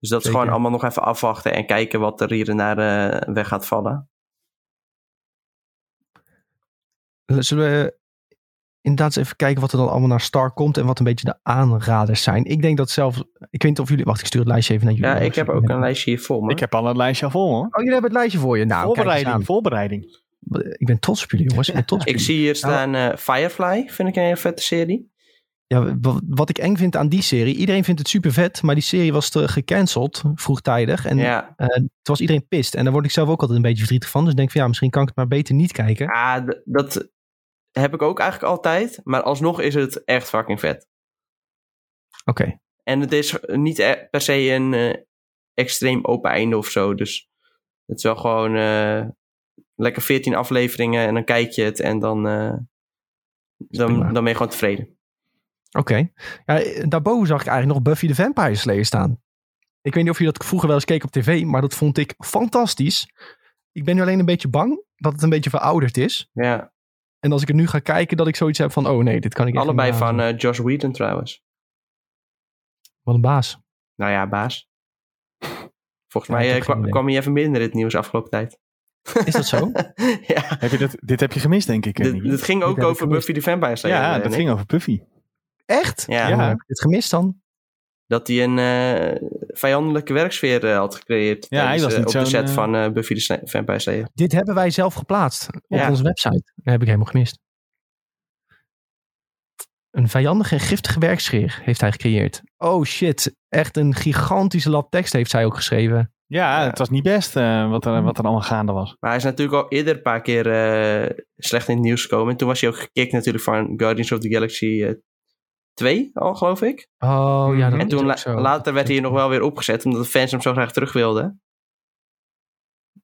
Dus dat is gewoon allemaal nog even afwachten en kijken wat er hier en daar eh, weg gaat vallen. Zullen we inderdaad eens even kijken wat er dan allemaal naar Star komt. En wat een beetje de aanraders zijn. Ik denk dat zelf, ik weet niet of jullie, wacht ik stuur het lijstje even naar jullie. Ja, ik heb ook een lijstje hier voor me. Ik heb al een lijstje al vol hoor. Oh, jullie hebben het lijstje voor je. Nou, kijk eens voorbereiding, voorbereiding. Ik ben trots op jullie jongens. Ik ben trots op Ik jullie. zie hier staan eh, Firefly, vind ik een hele vette serie. Ja, wa- wat ik eng vind aan die serie. Iedereen vindt het super vet, maar die serie was te gecanceld vroegtijdig. En ja, eh, toen was iedereen pist. En daar word ik zelf ook altijd een beetje verdrietig van. Dus ik denk van ja, misschien kan ik het maar beter niet kijken. Ah, d- dat heb ik ook eigenlijk altijd. Maar alsnog is het echt fucking vet. Oké, En het is niet e- per se een eh, extreem open einde of zo. Dus het is wel gewoon eh, lekker 14 afleveringen en dan kijk je het en dan, dan, dan ben je gewoon tevreden. Oké. Ja, daarboven zag ik eigenlijk nog Buffy the Vampire Slayer staan. Ik weet niet of je dat vroeger wel eens keek op tv, maar dat vond ik fantastisch. Ik ben nu alleen een beetje bang dat het een beetje verouderd is. Ja, En als ik er nu ga kijken, dat ik zoiets heb van, oh nee, dit kan ik echt allebei niet van eh, Josh Whedon trouwens. Wat een baas. Nou ja, baas. Volgens Ja, mij eh, kwam hij even minder in het nieuws afgelopen tijd. Is dat zo? ja, Heb je dit, dit heb je gemist, denk ik. dit, dit ging ook over. Buffy the Vampire Slayer. ja, eh, dat ging over Buffy. Echt? Ja, Ja. Heb ik dit gemist dan? dat hij een eh, vijandelijke werksfeer eh, had gecreëerd Ja, hij tijdens, was eh, niet op de set van eh, Buffy the Vampire Slayer. Dit hebben wij zelf geplaatst op Ja. onze website. Dat heb ik helemaal gemist. Een vijandige en giftige werkscheer heeft hij gecreëerd. Oh shit, echt een gigantische lab tekst heeft zij ook geschreven. Ja, Ja. het was niet best eh, wat, er, wat er allemaal gaande was. Maar hij is natuurlijk al eerder een paar keer eh, slecht in het nieuws gekomen. En toen was hij ook gekikt natuurlijk van Guardians of the Galaxy 2 al, geloof ik. Oh ja, dat. En toen ook la- zo. later werd hij nog wel weer opgezet, omdat de fans hem zo graag terug wilden.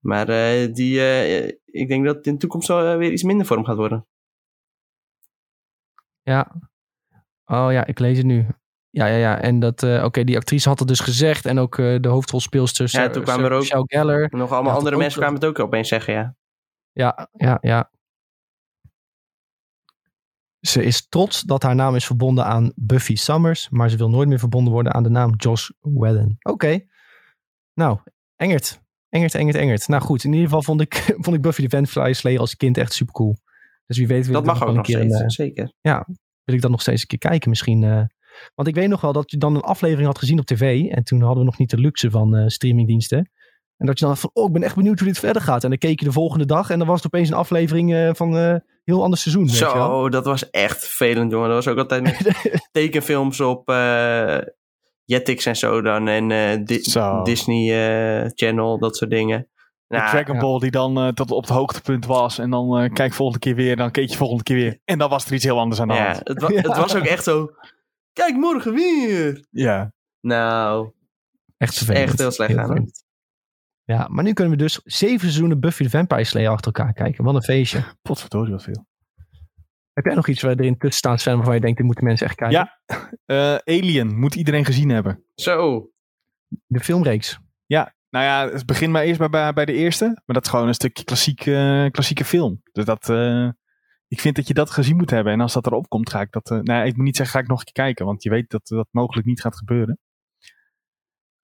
Maar eh, die, eh, ik denk dat het in de toekomst wel eh, weer iets minder voor hem gaat worden. Ja. Oh ja, ik lees het nu. Ja, ja, ja. En dat, oké, die actrice had het dus gezegd. En ook de hoofdrolspeelster. Ja, toen kwamen er ook- Michelle Geller. Nog allemaal Ja, andere mensen kwamen het ook opeens zeggen, ja. Ja, ja, ja. Ze is trots dat haar naam is verbonden aan Buffy Summers, maar ze wil nooit meer verbonden worden aan de naam Josh Whedon. Oké. Nou, Engert. Engert, Engert, Engert. Nou goed, in ieder geval vond ik, vond ik Buffy the Vampire Slayer als kind echt super cool. Dus wie weet wil Dat ik mag ook een nog keer steeds, eh, zeker. wil ik dan nog steeds een keer kijken misschien. eh. want ik weet nog wel dat je dan een aflevering had gezien op tv. En toen hadden we nog niet de luxe van eh, streamingdiensten. En dat je dan dacht van, oh, ik ben echt benieuwd hoe dit verder gaat. En dan keek je de volgende dag en dan was het opeens een aflevering eh, van een heel ander seizoen. Weet je wel? Zo, dat was echt vervelend, jongen. Dat was ook altijd met tekenfilms op eh Jetix en zo dan. En eh, Di- Zo. Disney eh, Channel, dat soort dingen. De Nou, Dragon ja. Ball die dan eh, tot op het hoogtepunt was. En dan eh, kijk volgende keer weer. Dan keek je volgende keer weer. En dan was er iets heel anders aan de ja, hand. het, wa- Ja. het was ook echt zo... Kijk, morgen weer! Ja. Nou, Echt vervelend. echt heel slecht aan, hè? vervelend. Ja, maar nu kunnen we dus zeven seizoenen Buffy the Vampire Slayer achter elkaar kijken. Wat een feestje. Potverdorie wat veel. Heb jij nog iets waar erin tussen staan, Sven, waarvan je denkt, dit moeten mensen echt kijken? Ja. Eh, Alien moet iedereen gezien hebben. zo. De filmreeks. Nou ja, het begin maar eerst bij, bij, bij de eerste. Maar dat is gewoon een stukje klassiek, eh, klassieke film. Dus dat, eh, ik vind dat je dat gezien moet hebben. En als dat erop komt, ga ik dat... eh, nou, ja, ik moet niet zeggen, ga ik nog een keer kijken. Want je weet dat dat mogelijk niet gaat gebeuren.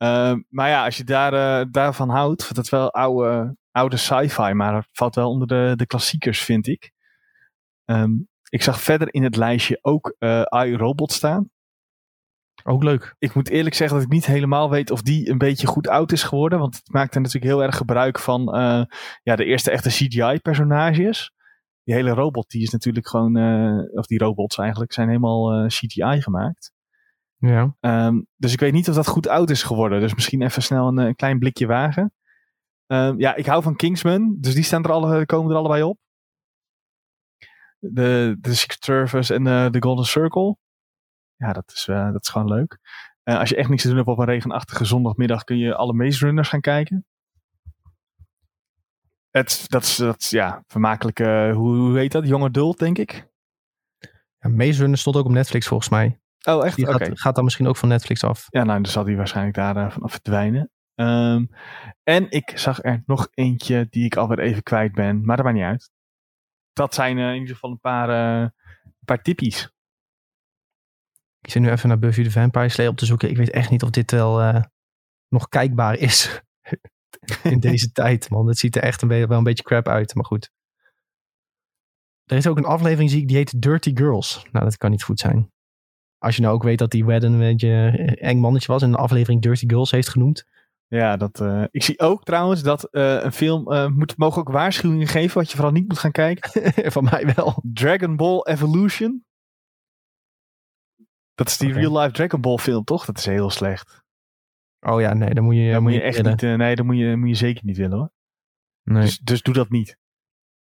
Eh, maar ja, als je daar, eh, daarvan houdt... Dat is wel oude, oude sci-fi, maar het valt wel onder de, de klassiekers, vind ik. Ehm, ik zag verder in het lijstje ook eh iRobot staan Ook leuk. ik moet eerlijk zeggen dat ik niet helemaal weet of die een beetje goed oud is geworden. Want het maakte natuurlijk heel erg gebruik van eh, ja, de eerste echte CGI-personages. Die hele robot, die is natuurlijk gewoon, of die robots eigenlijk, zijn helemaal CGI gemaakt. Ja. Ehm, dus ik weet niet of dat goed oud is geworden. Dus misschien even snel een, eh, klein blikje wagen. Ehm, ja, ik hou van Kingsman, dus die staan er alle, komen er allebei op. De, de Secret Service en de, de Golden Circle. Ja, dat is, eh, dat is gewoon leuk. Eh, als je echt niks te doen hebt op een regenachtige zondagmiddag, kun je alle Maze Runners gaan kijken. Het, dat is, dat ja, vermakelijk. eh, hoe, hoe heet dat? Young Adult, denk ik. ja Maze Runner stond ook op Netflix volgens mij. Oh, echt? Die gaat, gaat dan misschien ook van Netflix af. Ja, nou, dan zal die waarschijnlijk daar eh, vanaf verdwijnen. Ehm, en ik zag er nog eentje die ik alweer even kwijt ben, maar dat maakt niet uit. Dat zijn eh, in ieder geval een paar, eh, een paar tippies. Ik zit nu even naar Buffy the Vampire Slayer op te zoeken. Ik weet echt niet of dit wel eh, nog kijkbaar is. In deze tijd, man. Het ziet er echt een beetje, wel een beetje crap uit, maar goed. Er is ook een aflevering, zie ik, die heet Dirty Girls. Nou, dat kan niet goed zijn. Als je nou ook weet dat die Whedon een beetje een eng mannetje was en de aflevering Dirty Girls heeft genoemd. Ja, dat, eh, ik zie ook trouwens dat eh, een film eh, moet, mogen ook waarschuwingen geven wat je vooral niet moet gaan kijken. Van mij wel. Dragon Ball Evolution. Dat is die real life Dragon Ball film, toch? Dat is heel slecht. Oh ja, nee, dan moet je, Dat moet je echt willen. niet, eh, nee, dat moet je, moet je zeker niet willen hoor. Nee. Dus, dus doe dat niet.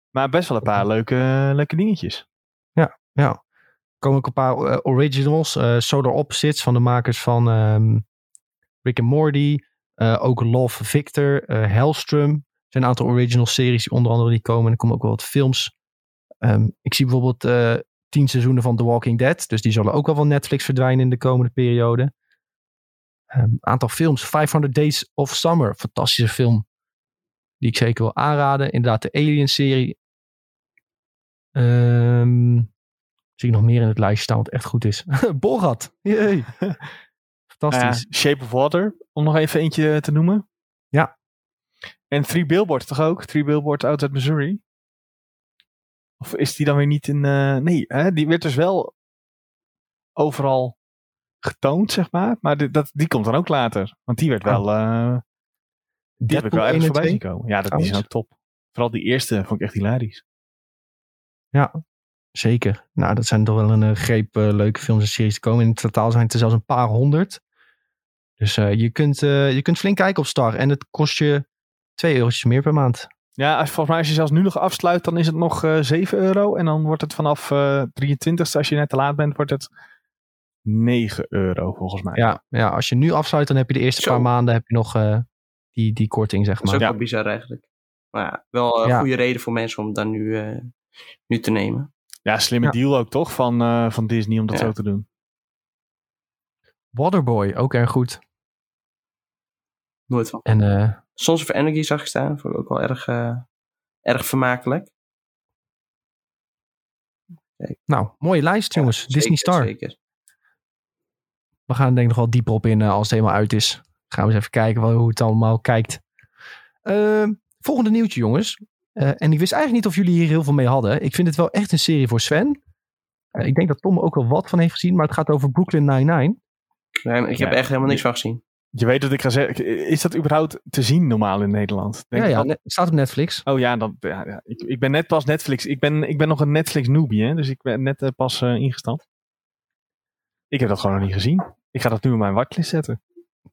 Maar best wel een paar leuke, leuke dingetjes. Ja. Er komen ook een paar eh, originals. eh Solar Opposites van de makers van ehm, Rick and Morty. Eh, ook Love Victor, Hellstrom. Er zijn een aantal original series die onder andere die komen. Er komen ook wel wat films. Ehm, ik zie bijvoorbeeld tien seizoenen van The Walking Dead. Dus die zullen ook wel van Netflix verdwijnen in de komende periode. Een aantal films. 500 Days of Summer. Fantastische film. Die ik zeker wil aanraden. Inderdaad, de Alien-serie. Ehm zie ik nog meer in het lijstje staan wat echt goed is. Borat. Jee. Fantastisch. Ja, Shape of Water, om nog even eentje te noemen. Ja. En Three Billboards toch ook? Three Billboards Out at Missouri. Of is die dan weer niet in... eh, nee, hè? die werd dus wel overal getoond, zeg maar. Maar die, dat, die komt dan ook later. Want die werd Oh. wel... eh, die heb ik wel Deadpool 1 ergens en voorbij 2. zien komen. Ja, dat die zijn ook top. Vooral die eerste vond ik echt hilarisch. Zeker. Nou, dat zijn toch wel een eh, greep eh, leuke films en series te komen. In totaal zijn het er zelfs een paar honderd. Dus eh, je, kunt, eh, je kunt flink kijken op Star. En het kost je 2 eurotjes meer per maand. Ja, als, volgens mij als je zelfs nu nog afsluit, dan is het nog eh 7 euro. En dan wordt het vanaf eh 23 als je net te laat bent, wordt het 9 euro volgens mij. Ja, ja, als je nu afsluit, dan heb je de eerste Zo. paar maanden heb je nog eh, die, die korting, zeg Dat is maar. ook Ja. wel bizar eigenlijk. Maar ja, wel een Ja. goede reden voor mensen om dan nu, eh, nu te nemen. Ja, slimme Ja. deal ook toch van, eh, van Disney om dat Ja. zo te doen. Waterboy, ook erg goed. Nooit van. En eh, Sons of Energy zag ik staan. Vond ik ook wel erg, eh, erg vermakelijk. nou, mooie lijst, jongens. Ja, Disney zeker, Star. Zeker. We gaan er denk ik nog wel dieper op in als het helemaal uit is. Gaan we eens even kijken wel, hoe het allemaal kijkt. Ehm, volgende nieuwtje, jongens. Eh, en ik wist eigenlijk niet of jullie hier heel veel mee hadden. Ik vind het wel echt een serie voor Sven. Eh, ik denk dat Tom er ook wel wat van heeft gezien, maar het gaat over Brooklyn Nine-Nine. Nee, ik heb Ja. echt helemaal niks van gezien. Je weet dat ik ga zeggen, is dat überhaupt te zien normaal in Nederland? Denk Ja, ja, dat- net- staat op Netflix. Oh ja, dan, ja, ja. Ik, ik ben net pas Netflix. Ik ben, ik ben nog een Netflix newbie, hè? dus ik ben net eh, pas ingestapt. Ik heb dat gewoon nog niet gezien. Ik ga dat nu op mijn watchlist zetten.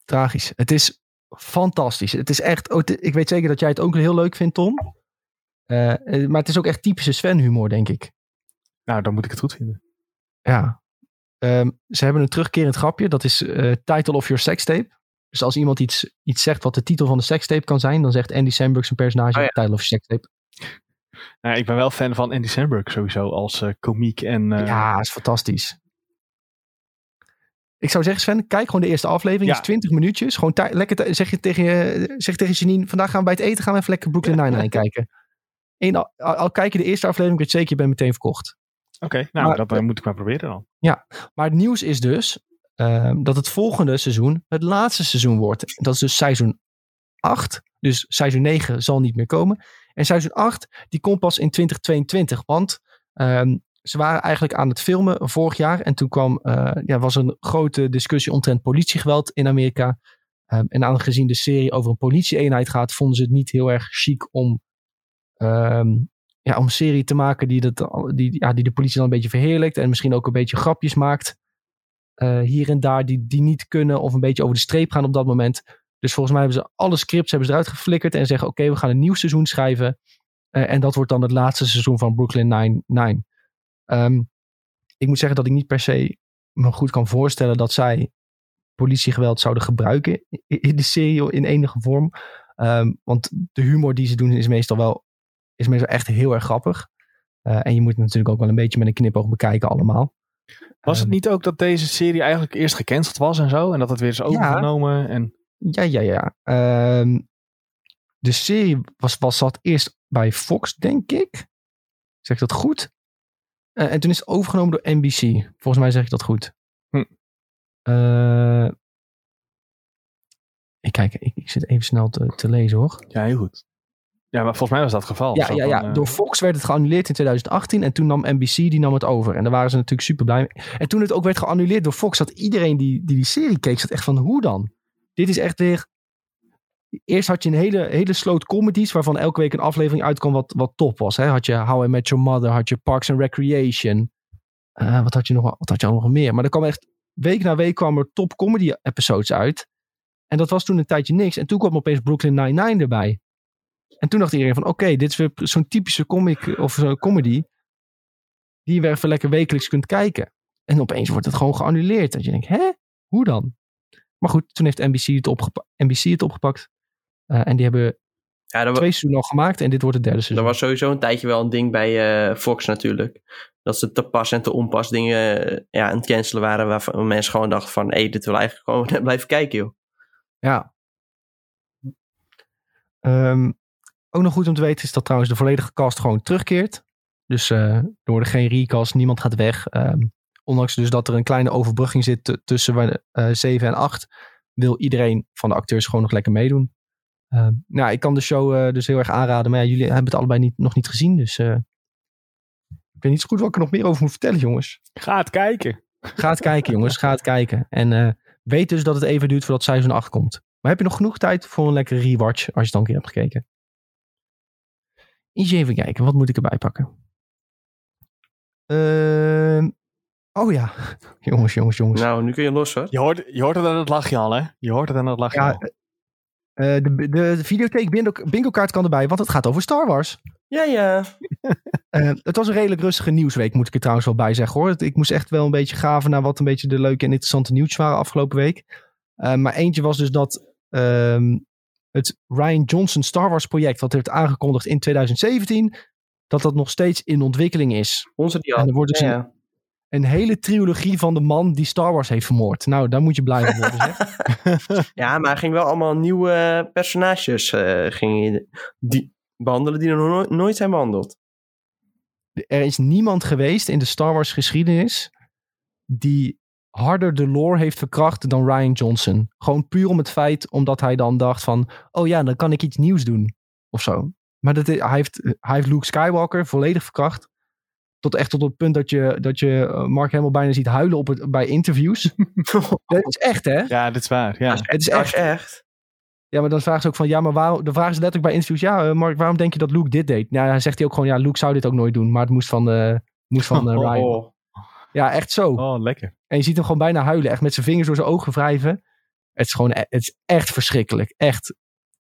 Tragisch. Het is fantastisch. Het is echt, oh, ik weet zeker dat jij het ook heel leuk vindt, Tom. Eh, eh, maar het is ook echt typische Sven-humor, denk ik. Nou, dan moet ik het goed vinden. Ja. Ehm, ze hebben een terugkerend grapje. Dat is eh, Title of Your Sextape. Dus als iemand iets, iets zegt wat de titel van de sextape kan zijn, dan zegt Andy Samberg zijn personage Oh ja. Title of Your Sextape. Nou, ik ben wel fan van Andy Samberg sowieso als eh komiek. En, eh, ja, is fantastisch. Ik zou zeggen, Sven, kijk gewoon de eerste aflevering. Ja. is 20 minuutjes. Gewoon lekker zeg je tegen, je, zeg tegen Janine, vandaag gaan we bij het eten gaan we even lekker Brooklyn Nine-Nine kijken. Al, al kijk je de eerste aflevering, weet je zeker, je bent meteen verkocht. Oké, nou, Maar- dat eh, moet ik maar proberen dan. Maar het nieuws is dus ehm, dat het volgende seizoen het laatste seizoen wordt. Dat is dus seizoen 8. Dus seizoen 9 zal niet meer komen. En seizoen 8 die komt pas in 2022. Want ehm, ze waren eigenlijk aan het filmen vorig jaar. En toen kwam, eh, ja, was er een grote discussie omtrent politiegeweld in Amerika. Ehm, en aangezien de serie over een politieeenheid gaat, vonden ze het niet heel erg chic om, ehm, ja, om een serie te maken die, dat, die, ja, die de politie dan een beetje verheerlijkt. En misschien ook een beetje grapjes maakt. eh, hier en daar die, die niet kunnen of een beetje over de streep gaan op dat moment. Dus volgens mij hebben ze alle scripts hebben ze eruit geflikkerd en zeggen: Oké, we gaan een nieuw seizoen schrijven. Eh, en dat wordt dan het laatste seizoen van Brooklyn Nine-Nine. Ehm, ik moet zeggen dat ik niet per se me goed kan voorstellen dat zij politiegeweld zouden gebruiken in de serie in enige vorm. Ehm, want de humor die ze doen is meestal wel is meestal echt heel erg grappig. Eh, en je moet het natuurlijk ook wel een beetje met een knipoog bekijken allemaal. Was het Ehm, niet ook dat deze serie eigenlijk eerst gecanceld was en zo? En dat het weer is overgenomen? En... Ja, ja, ja. Ehm, de serie was, was, zat eerst bij Fox, denk ik. Zeg ik dat goed? Eh, en toen is het overgenomen door NBC. Volgens mij zeg ik dat goed. Hm. Eh, ik kijk, ik, ik zit even snel te, te lezen hoor. Ja, heel goed. Ja, maar volgens mij was dat het geval. Ja, ja, ja. eh, door Fox werd het geannuleerd in 2018 en toen nam NBC die nam het over. En daar waren ze natuurlijk super blij mee. En toen het ook werd geannuleerd door Fox, zat iedereen die die, die serie keek, zat echt van hoe dan? Dit is echt weer... Eerst had je een hele, hele sloot comedies waarvan elke week een aflevering uitkwam wat, wat top was. Hè? Had je How I Met Your Mother, had je Parks and Recreation. Eh, wat had je nog, wat had je nog meer? Maar er kwam echt week na week kwamen er top comedy episodes uit. En dat was toen een tijdje niks. En toen kwam opeens Brooklyn Nine-Nine erbij. En toen dacht iedereen van, oké, dit is weer zo'n typische comic of zo'n comedy. Die je weer even lekker wekelijks kunt kijken. En opeens wordt het gewoon geannuleerd. Dat je denkt, hè? Hoe dan? Maar goed, toen heeft NBC het, opgepa NBC het opgepakt. Uh, en die hebben Ja, dat, twee seizoenen al gemaakt. En dit wordt het derde dat seizoen. was sowieso een tijdje wel een ding bij eh, Fox natuurlijk. Dat ze te pas en te onpas dingen eh, ja, aan het cancelen waren. Waarvan mensen gewoon dachten van, hé, hey, dit wil eigenlijk gewoon blijven kijken, joh. Ja. Ehm, ook nog goed om te weten is dat trouwens de volledige cast gewoon terugkeert. Dus eh, er worden geen recast, niemand gaat weg. Ehm, ondanks dus dat er een kleine overbrugging zit tussen eh 7 en 8, wil iedereen van de acteurs gewoon nog lekker meedoen. Ehm, nou, ik kan de show eh, dus heel erg aanraden, maar ja, jullie hebben het allebei niet, nog niet gezien. Dus eh, ik weet niet zo goed wat ik er nog meer over moet vertellen, jongens. Ga het kijken. Ga het kijken, jongens. Ga het kijken. En eh, weet dus dat het even duurt voordat seizoen 8 komt. Maar heb je nog genoeg tijd voor een lekkere rewatch als je het al een keer hebt gekeken? Eens even kijken, wat moet ik erbij pakken? Ehm, oh ja, jongens, jongens, jongens. Nou, nu kun je los, hoor. Je hoort, je hoort het aan het lachje al, hè? Je hoort het aan het lachje ja, al. eh, de, de, de videotheek bingo, bingo kaart kan erbij, want het gaat over Star Wars. Ja, ja. Eh, het was een redelijk rustige nieuwsweek, moet ik er trouwens wel bij zeggen hoor. Ik moest echt wel een beetje graven naar wat een beetje de leuke en interessante nieuws waren afgelopen week. Eh, maar eentje was dus dat ehm, het Ryan Johnson Star Wars project, wat werd aangekondigd in 2017, dat dat nog steeds in ontwikkeling is. Onze die En er wordt dus Ja, een, ja. een hele trilogie van de man die Star Wars heeft vermoord. Nou, daar moet je blij van worden. zeg. ja, maar hij ging wel allemaal nieuwe eh, personages ging hij die behandelen die er nog nooit, nooit zijn behandeld. er is niemand geweest in de Star Wars geschiedenis die harder de lore heeft verkracht dan Ryan Johnson. Gewoon puur om het feit omdat hij dan dacht van, oh ja, dan kan ik iets nieuws doen of zo. Maar dat, hij, heeft, hij heeft Luke Skywalker volledig verkracht. Tot echt tot het punt dat je, dat je eh, Mark helemaal bijna ziet huilen op het, bij interviews. dat is echt hè? Ja, dit is waar. Ja. Het is Dat echt. is echt. Ja, maar dan vragen ze ook van, ja, maar waarom, dan vragen ze letterlijk bij interviews, ja, eh, Mark, waarom denk je dat Luke dit deed? Nou, hij zegt hij ook gewoon, ja, Luke zou dit ook nooit doen, maar het moest van, eh moest van Ryan. Oh, Ja, echt zo. Oh, lekker. En je ziet hem gewoon bijna huilen. Echt met zijn vingers door zijn ogen wrijven. Het is gewoon e- het is echt verschrikkelijk. Echt.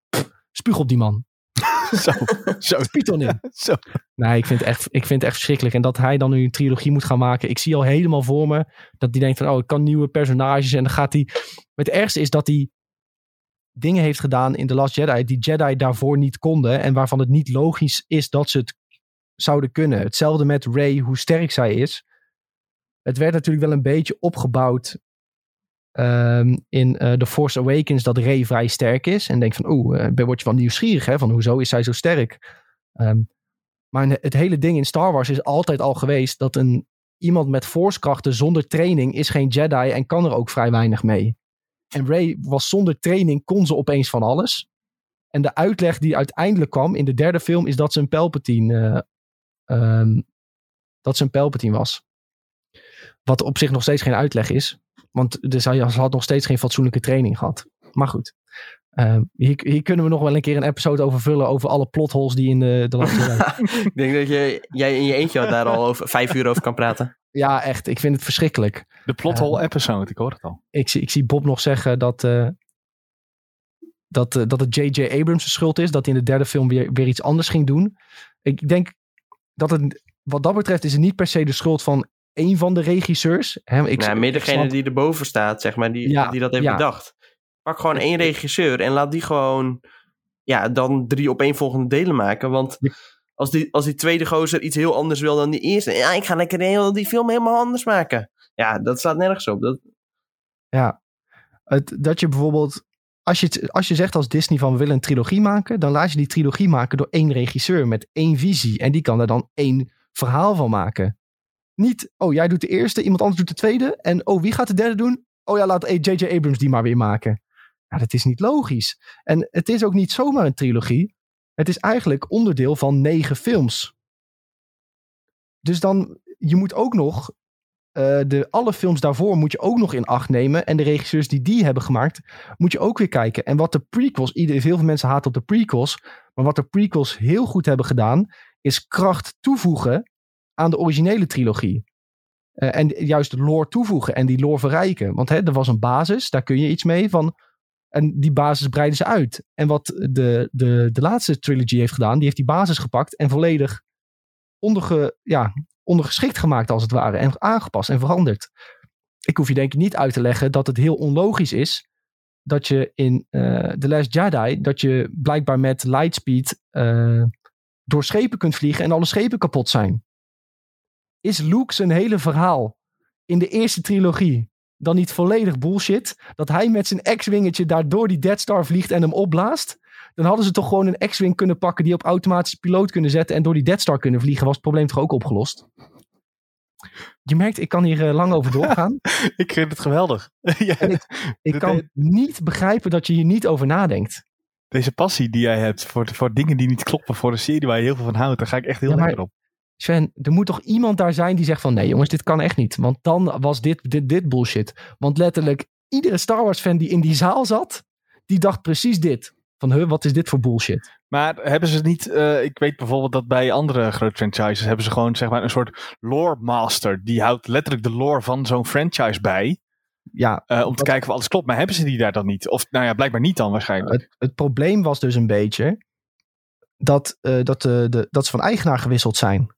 Pff, Spuug op die man. Zo. Zo. Python in. Zo. Nee, ik vind, het echt, ik vind het echt verschrikkelijk. En dat hij dan nu een trilogie moet gaan maken. Ik zie al helemaal voor me dat hij denkt van... Oh, ik kan nieuwe personages. En dan gaat hij... Het ergste is dat hij dingen heeft gedaan in The Last Jedi... die Jedi daarvoor niet konden. En waarvan het niet logisch is dat ze het zouden kunnen. Hetzelfde met Rey, hoe sterk zij is. Het werd natuurlijk wel een beetje opgebouwd... ehm, in eh, The Force Awakens dat Rey vrij sterk is. En denk van, oeh, uh, word je wel nieuwsgierig hè? Van hoezo is zij zo sterk? Ehm, maar het hele ding in Star Wars is altijd al geweest dat een iemand met forcekrachten zonder training is geen Jedi en kan er ook vrij weinig mee. En Rey was zonder training, kon ze opeens van alles. En de uitleg die uiteindelijk kwam in de derde film is dat ze een Palpatine, uh, um, dat ze een Palpatine was. Wat op zich nog steeds geen uitleg is. Want dus hij had nog steeds geen fatsoenlijke training gehad. Maar goed. Uh, hier, hier, kunnen we nog wel een keer een episode over vullen. Over alle plotholes die in de, de laatste Ik denk dat je, jij in je eentje daar al over vijf uur over kan praten. Ja, echt. Ik vind het verschrikkelijk. De plothole uh, episode, ik hoor het al. Ik, ik zie Bob nog zeggen dat, uh, dat, uh, dat het J.J. Abrams' schuld is. Dat hij in de derde film weer, weer iets anders ging doen. Ik denk dat het, wat dat betreft, is het niet per se de schuld van één van de regisseurs. Hè, ik, nou, meer degene die erboven staat, zeg maar, die, ja, die dat heeft ja. bedacht. Pak gewoon één regisseur en laat die gewoon ja, dan drie opeenvolgende delen maken. Want als die, als die tweede gozer iets heel anders wil dan die eerste. Ja, ik ga lekker heel, die film helemaal anders maken. Ja, dat staat nergens op. Dat... Ja, het, dat je bijvoorbeeld... Als je, als je zegt als Disney van we willen een trilogie maken... dan laat je die trilogie maken door één regisseur met één visie. En die kan er dan één verhaal van maken. Niet, oh jij doet de eerste, iemand anders doet de tweede. En oh wie gaat de derde doen? Oh ja, laat J.J. Abrams die maar weer maken. Ja, dat is niet logisch. En het is ook niet zomaar een trilogie. Het is eigenlijk onderdeel van negen films. Dus dan, je moet ook nog, uh, de, alle films daarvoor moet je ook nog in acht nemen. En de regisseurs die die hebben gemaakt, moet je ook weer kijken. En wat de prequels, ieder, veel mensen haten op de prequels. Maar wat de prequels heel goed hebben gedaan, is kracht toevoegen aan de originele trilogie. Eh, en juist lore toevoegen en die lore verrijken. Want hè, er was een basis, daar kun je iets mee van. En die basis breiden ze uit. En wat de, de, de laatste trilogy heeft gedaan, die heeft die basis gepakt en volledig onderge, ja, ondergeschikt gemaakt als het ware. En aangepast en veranderd. Ik hoef je denk ik niet uit te leggen dat het heel onlogisch is dat je in uh, The Last Jedi, dat je blijkbaar met lightspeed uh, door schepen kunt vliegen en alle schepen kapot zijn. Is Luke zijn hele verhaal in de eerste trilogie dan niet volledig bullshit? Dat hij met zijn X-wingetje daar door die Dead Star vliegt en hem opblaast? Dan hadden ze toch gewoon een X-wing kunnen pakken die op automatische piloot kunnen zetten en door die Dead Star kunnen vliegen. Was het probleem toch ook opgelost? Je merkt, ik kan hier uh, lang over doorgaan. ik vind het geweldig. ja, ik, ik kan niet begrijpen dat je hier niet over nadenkt. Deze passie die jij hebt voor, voor dingen die niet kloppen, voor een serie waar je heel veel van houdt, daar ga ik echt heel ja, lekker op. Sven, er moet toch iemand daar zijn die zegt van nee jongens, dit kan echt niet. Want dan was dit, dit, dit bullshit. Want letterlijk iedere Star Wars fan die in die zaal zat, die dacht precies dit. Van, huh, wat is dit voor bullshit? Maar hebben ze niet, uh, ik weet bijvoorbeeld dat bij andere grote franchises hebben ze gewoon zeg maar een soort lore master. Die houdt letterlijk de lore van zo'n franchise bij. Ja, uh, om te kijken of alles klopt. Maar hebben ze die daar dan niet? Of nou ja, blijkbaar niet dan waarschijnlijk. Het, het probleem was dus een beetje dat, uh, dat, de, dat ze van eigenaar gewisseld zijn.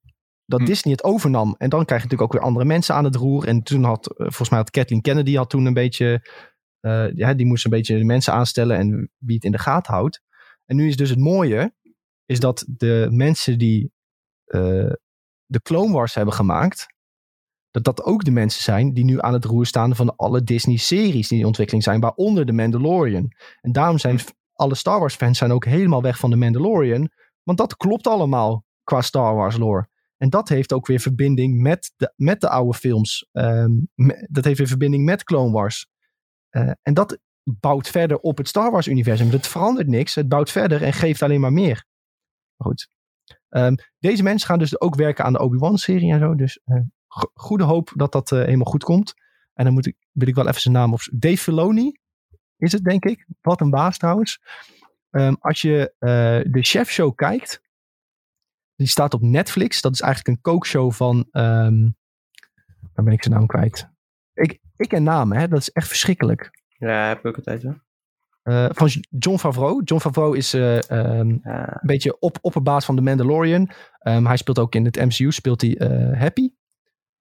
Dat hm. Disney het overnam. En dan krijg je natuurlijk ook weer andere mensen aan het roer. En toen had, volgens mij had Kathleen Kennedy had toen een beetje, ja, die moest een beetje de mensen aanstellen en wie het in de gaten houdt. En nu is dus het mooie, is dat de mensen die uh, de Clone Wars hebben gemaakt, dat dat ook de mensen zijn die nu aan het roer staan van alle Disney-series die in ontwikkeling zijn, waaronder de Mandalorian. En daarom zijn alle Star Wars-fans zijn ook helemaal weg van de Mandalorian, want dat klopt allemaal qua Star Wars lore. En dat heeft ook weer verbinding met de, met de oude films. Um, dat heeft weer verbinding met Clone Wars. Uh, en dat bouwt verder op het Star Wars universum. Het verandert niks. Het bouwt verder en geeft alleen maar meer. Goed. Um, deze mensen gaan dus ook werken aan de Obi-Wan serie en zo. Dus uh, goede hoop dat dat helemaal goed komt. En dan moet ik, wil ik wel even zijn naam op. Dave Filoni is het denk ik. Wat een baas trouwens. Um, als je de Chef Show kijkt. Die staat op Netflix. Dat is eigenlijk een kookshow van... Um, waar ben ik zijn naam kwijt? Ik, ik ken namen, hè. Dat is echt verschrikkelijk. Ja, heb ik ook altijd wel. Uh, van John Favreau. John Favreau is uh, um, ja. een beetje op, opperbaas van The Mandalorian. Um, hij speelt ook in het MCU, speelt hij uh, Happy.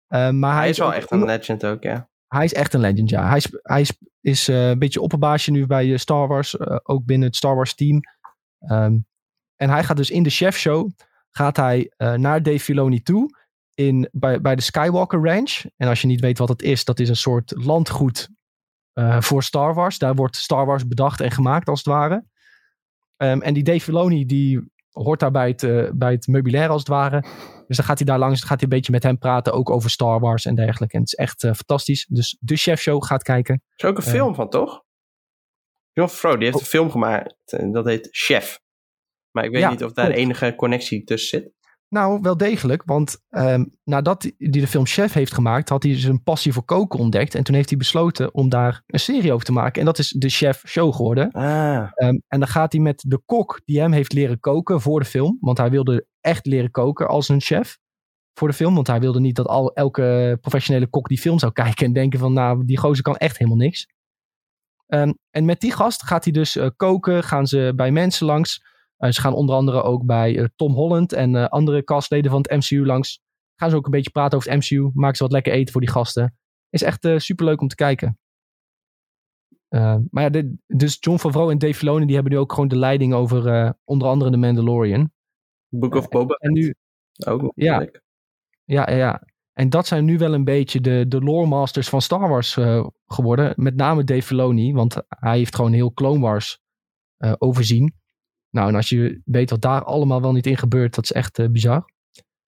Maar hij, hij is wel echt een legend ook, ja. Hij is echt een legend, ja. Hij, is, hij is, is een beetje opperbaasje nu bij Star Wars, ook binnen het Star Wars team. en hij gaat dus in de chef show, gaat hij naar Dave Filoni toe in, bij, bij de Skywalker Ranch. En als je niet weet wat het is, dat is een soort landgoed uh, voor Star Wars. Daar wordt Star Wars bedacht en gemaakt als het ware. Um, en die Dave Filoni die hoort daar bij het, uh, bij het meubilair als het ware. Dus dan gaat hij daar langs, dan gaat hij een beetje met hem praten, ook over Star Wars en dergelijke. En het is echt fantastisch. Dus de Chef Show gaat kijken. Er is ook een film van, toch? John Favreau, die heeft oh. een film gemaakt. Dat heet Chef. Maar ik weet ja, niet of daar klopt. enige connectie tussen zit. Nou, wel degelijk. Want um, nadat hij de film Chef heeft gemaakt, had hij zijn passie voor koken ontdekt. En toen heeft hij besloten om daar een serie over te maken. En dat is de Chef Show geworden. Ah. Um, en dan gaat hij met de kok die hem heeft leren koken voor de film. Want hij wilde echt leren koken als een chef voor de film. Want hij wilde niet dat al, elke professionele kok die film zou kijken en denken van nou, die gozer kan echt helemaal niks. Um, en met die gast gaat hij dus uh, koken, gaan ze bij mensen langs. Uh, ze gaan onder andere ook bij uh, Tom Holland en uh, andere castleden van het MCU langs. Gaan ze ook een beetje praten over het MCU. Maken ze wat lekker eten voor die gasten. Is echt super leuk om te kijken. maar ja, dit, dus John Favreau en Dave Filoni die hebben nu ook gewoon de leiding over onder andere The Mandalorian. Book of Boba. En nu, ook ja, ja, ja. En dat zijn nu wel een beetje de, de lore masters van Star Wars geworden. Met name Dave Filoni, want hij heeft gewoon heel Clone Wars overzien. Nou, en als je weet wat daar allemaal wel niet in gebeurt, dat is echt uh, bizar.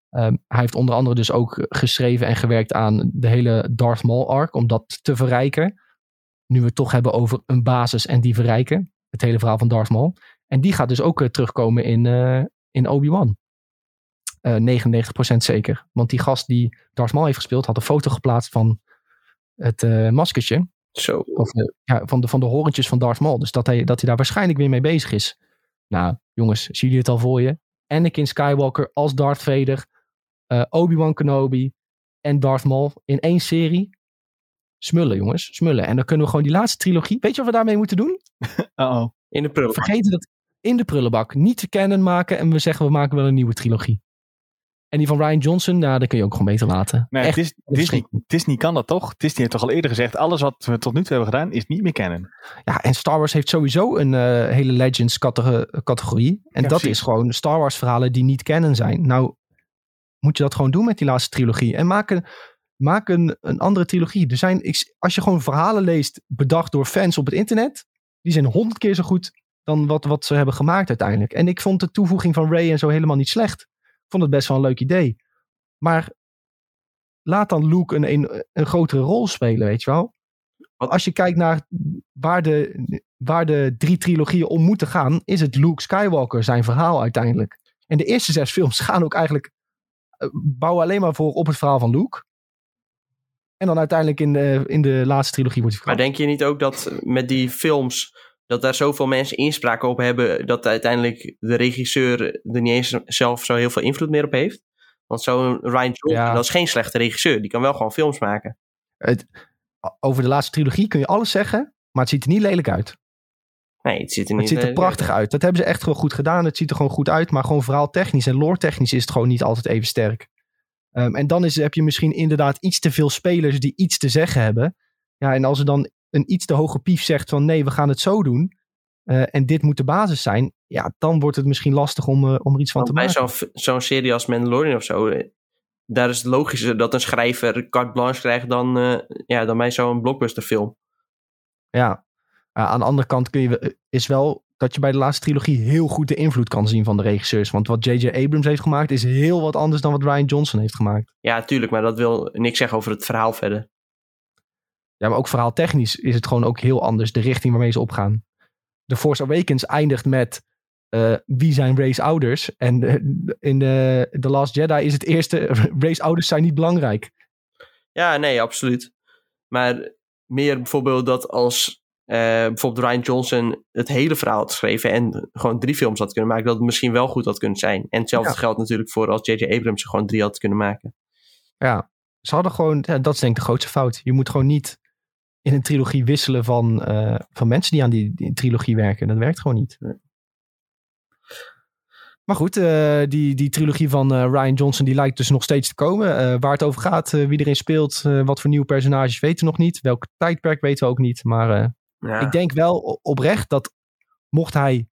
Um, hij heeft onder andere dus ook geschreven en gewerkt aan de hele Darth Maul arc, om dat te verrijken. Nu we het toch hebben over een basis en die verrijken. Het hele verhaal van Darth Maul. En die gaat dus ook uh, terugkomen in, uh, in Obi-Wan. 99% zeker. Want die gast die Darth Maul heeft gespeeld, had een foto geplaatst van het maskertje. Zo. Of, ja, van, de, van de horentjes van Darth Maul. Dus dat hij, dat hij daar waarschijnlijk weer mee bezig is. Nou, jongens, zien jullie het al voor je? Anakin Skywalker als Darth Vader. Uh, Obi-Wan Kenobi. en Darth Maul in één serie. Smullen, jongens. Smullen. En dan kunnen we gewoon die laatste trilogie. Weet je wat we daarmee moeten doen? Uh-oh. In de prullenbak. Vergeten dat in de prullenbak. Niet te kennen maken. En we zeggen we maken wel een nieuwe trilogie. En die van Ryan Johnson, nou, dat kun je ook gewoon beter laten. Nee, Echt, Dis- Disney, kan dat toch? Disney heeft toch al eerder gezegd, alles wat we tot nu toe hebben gedaan is niet meer kennen. Ja, en Star Wars heeft sowieso een eh, hele Legends cate- categorie. En Ja, dat precies. is gewoon Star Wars verhalen die niet kennen zijn. Nou, moet je dat gewoon doen met die laatste trilogie. En maak een, maak een, een andere trilogie. Er zijn, als je gewoon verhalen leest, bedacht door fans op het internet, die zijn honderd keer zo goed dan wat, wat ze hebben gemaakt uiteindelijk. En ik vond de toevoeging van Ray en zo helemaal niet slecht. Vond het best wel een leuk idee. Maar laat dan Luke een, een, een grotere rol spelen, weet je wel. Wat- Als je kijkt naar waar de, waar de drie trilogieën om moeten gaan, is het Luke Skywalker zijn verhaal uiteindelijk. En de eerste zes films gaan ook eigenlijk, eh, bouwen alleen maar voor op het verhaal van Luke. En dan uiteindelijk in de, in de laatste trilogie wordt hij Maar denk je niet ook dat met die films, dat daar zoveel mensen inspraak op hebben, dat uiteindelijk de regisseur er niet eens zelf zo heel veel invloed meer op heeft? Want zo'n Ryan Johnson, Ja. dat is geen slechte regisseur. Die kan wel gewoon films maken. Het, over de laatste trilogie kun je alles zeggen, maar het ziet er niet lelijk uit. Nee, het ziet er Het niet... ziet er prachtig uit. Dat hebben ze echt gewoon goed gedaan. Het ziet er gewoon goed uit. Maar gewoon verhaal technisch en lore technisch is het gewoon niet altijd even sterk. Ehm, en dan is, heb je misschien inderdaad iets te veel spelers die iets te zeggen hebben. Ja, en als er dan een iets te hoge pief zegt van nee, we gaan het zo doen. eh, en dit moet de basis zijn. Ja, dan wordt het misschien lastig om, eh, om er iets van te Want bij maken. zo'n zo'n serie als Mandalorian of zo, eh, daar is het logischer dat een schrijver carte blanche krijgt dan, ja, dan bij zo'n blockbusterfilm. Ja. Ja, aan de andere kant kun je, is wel dat je bij de laatste trilogie heel goed de invloed kan zien van de regisseurs. Want wat J.J. Abrams heeft gemaakt is heel wat anders dan wat Ryan Johnson heeft gemaakt. Ja, tuurlijk, maar dat wil niks zeggen over het verhaal verder. Ja, maar ook verhaaltechnisch is het gewoon ook heel anders, de richting waarmee ze opgaan. The Force Awakens eindigt met eh, wie zijn Ray's ouders? En eh, in de The Last Jedi is het eerste, Ray's ouders zijn niet belangrijk. Ja, nee, absoluut. Maar meer bijvoorbeeld dat als eh, bijvoorbeeld Ryan Johnson het hele verhaal had geschreven en gewoon drie films had kunnen maken, dat het misschien wel goed had kunnen zijn. En hetzelfde Ja. geldt natuurlijk voor als J.J. Abrams er gewoon drie had kunnen maken. Ja, ze hadden gewoon, ja, dat is denk ik de grootste fout. Je moet gewoon niet in een trilogie wisselen van, eh, van mensen die aan die, die trilogie werken. Dat werkt gewoon niet. Maar goed, eh, die, die trilogie van eh, Ryan Johnson die lijkt dus nog steeds te komen. Waar het over gaat, wie erin speelt, wat voor nieuwe personages weten we nog niet. Welk tijdperk weten we ook niet. Maar Ja. ik denk wel oprecht dat mocht hij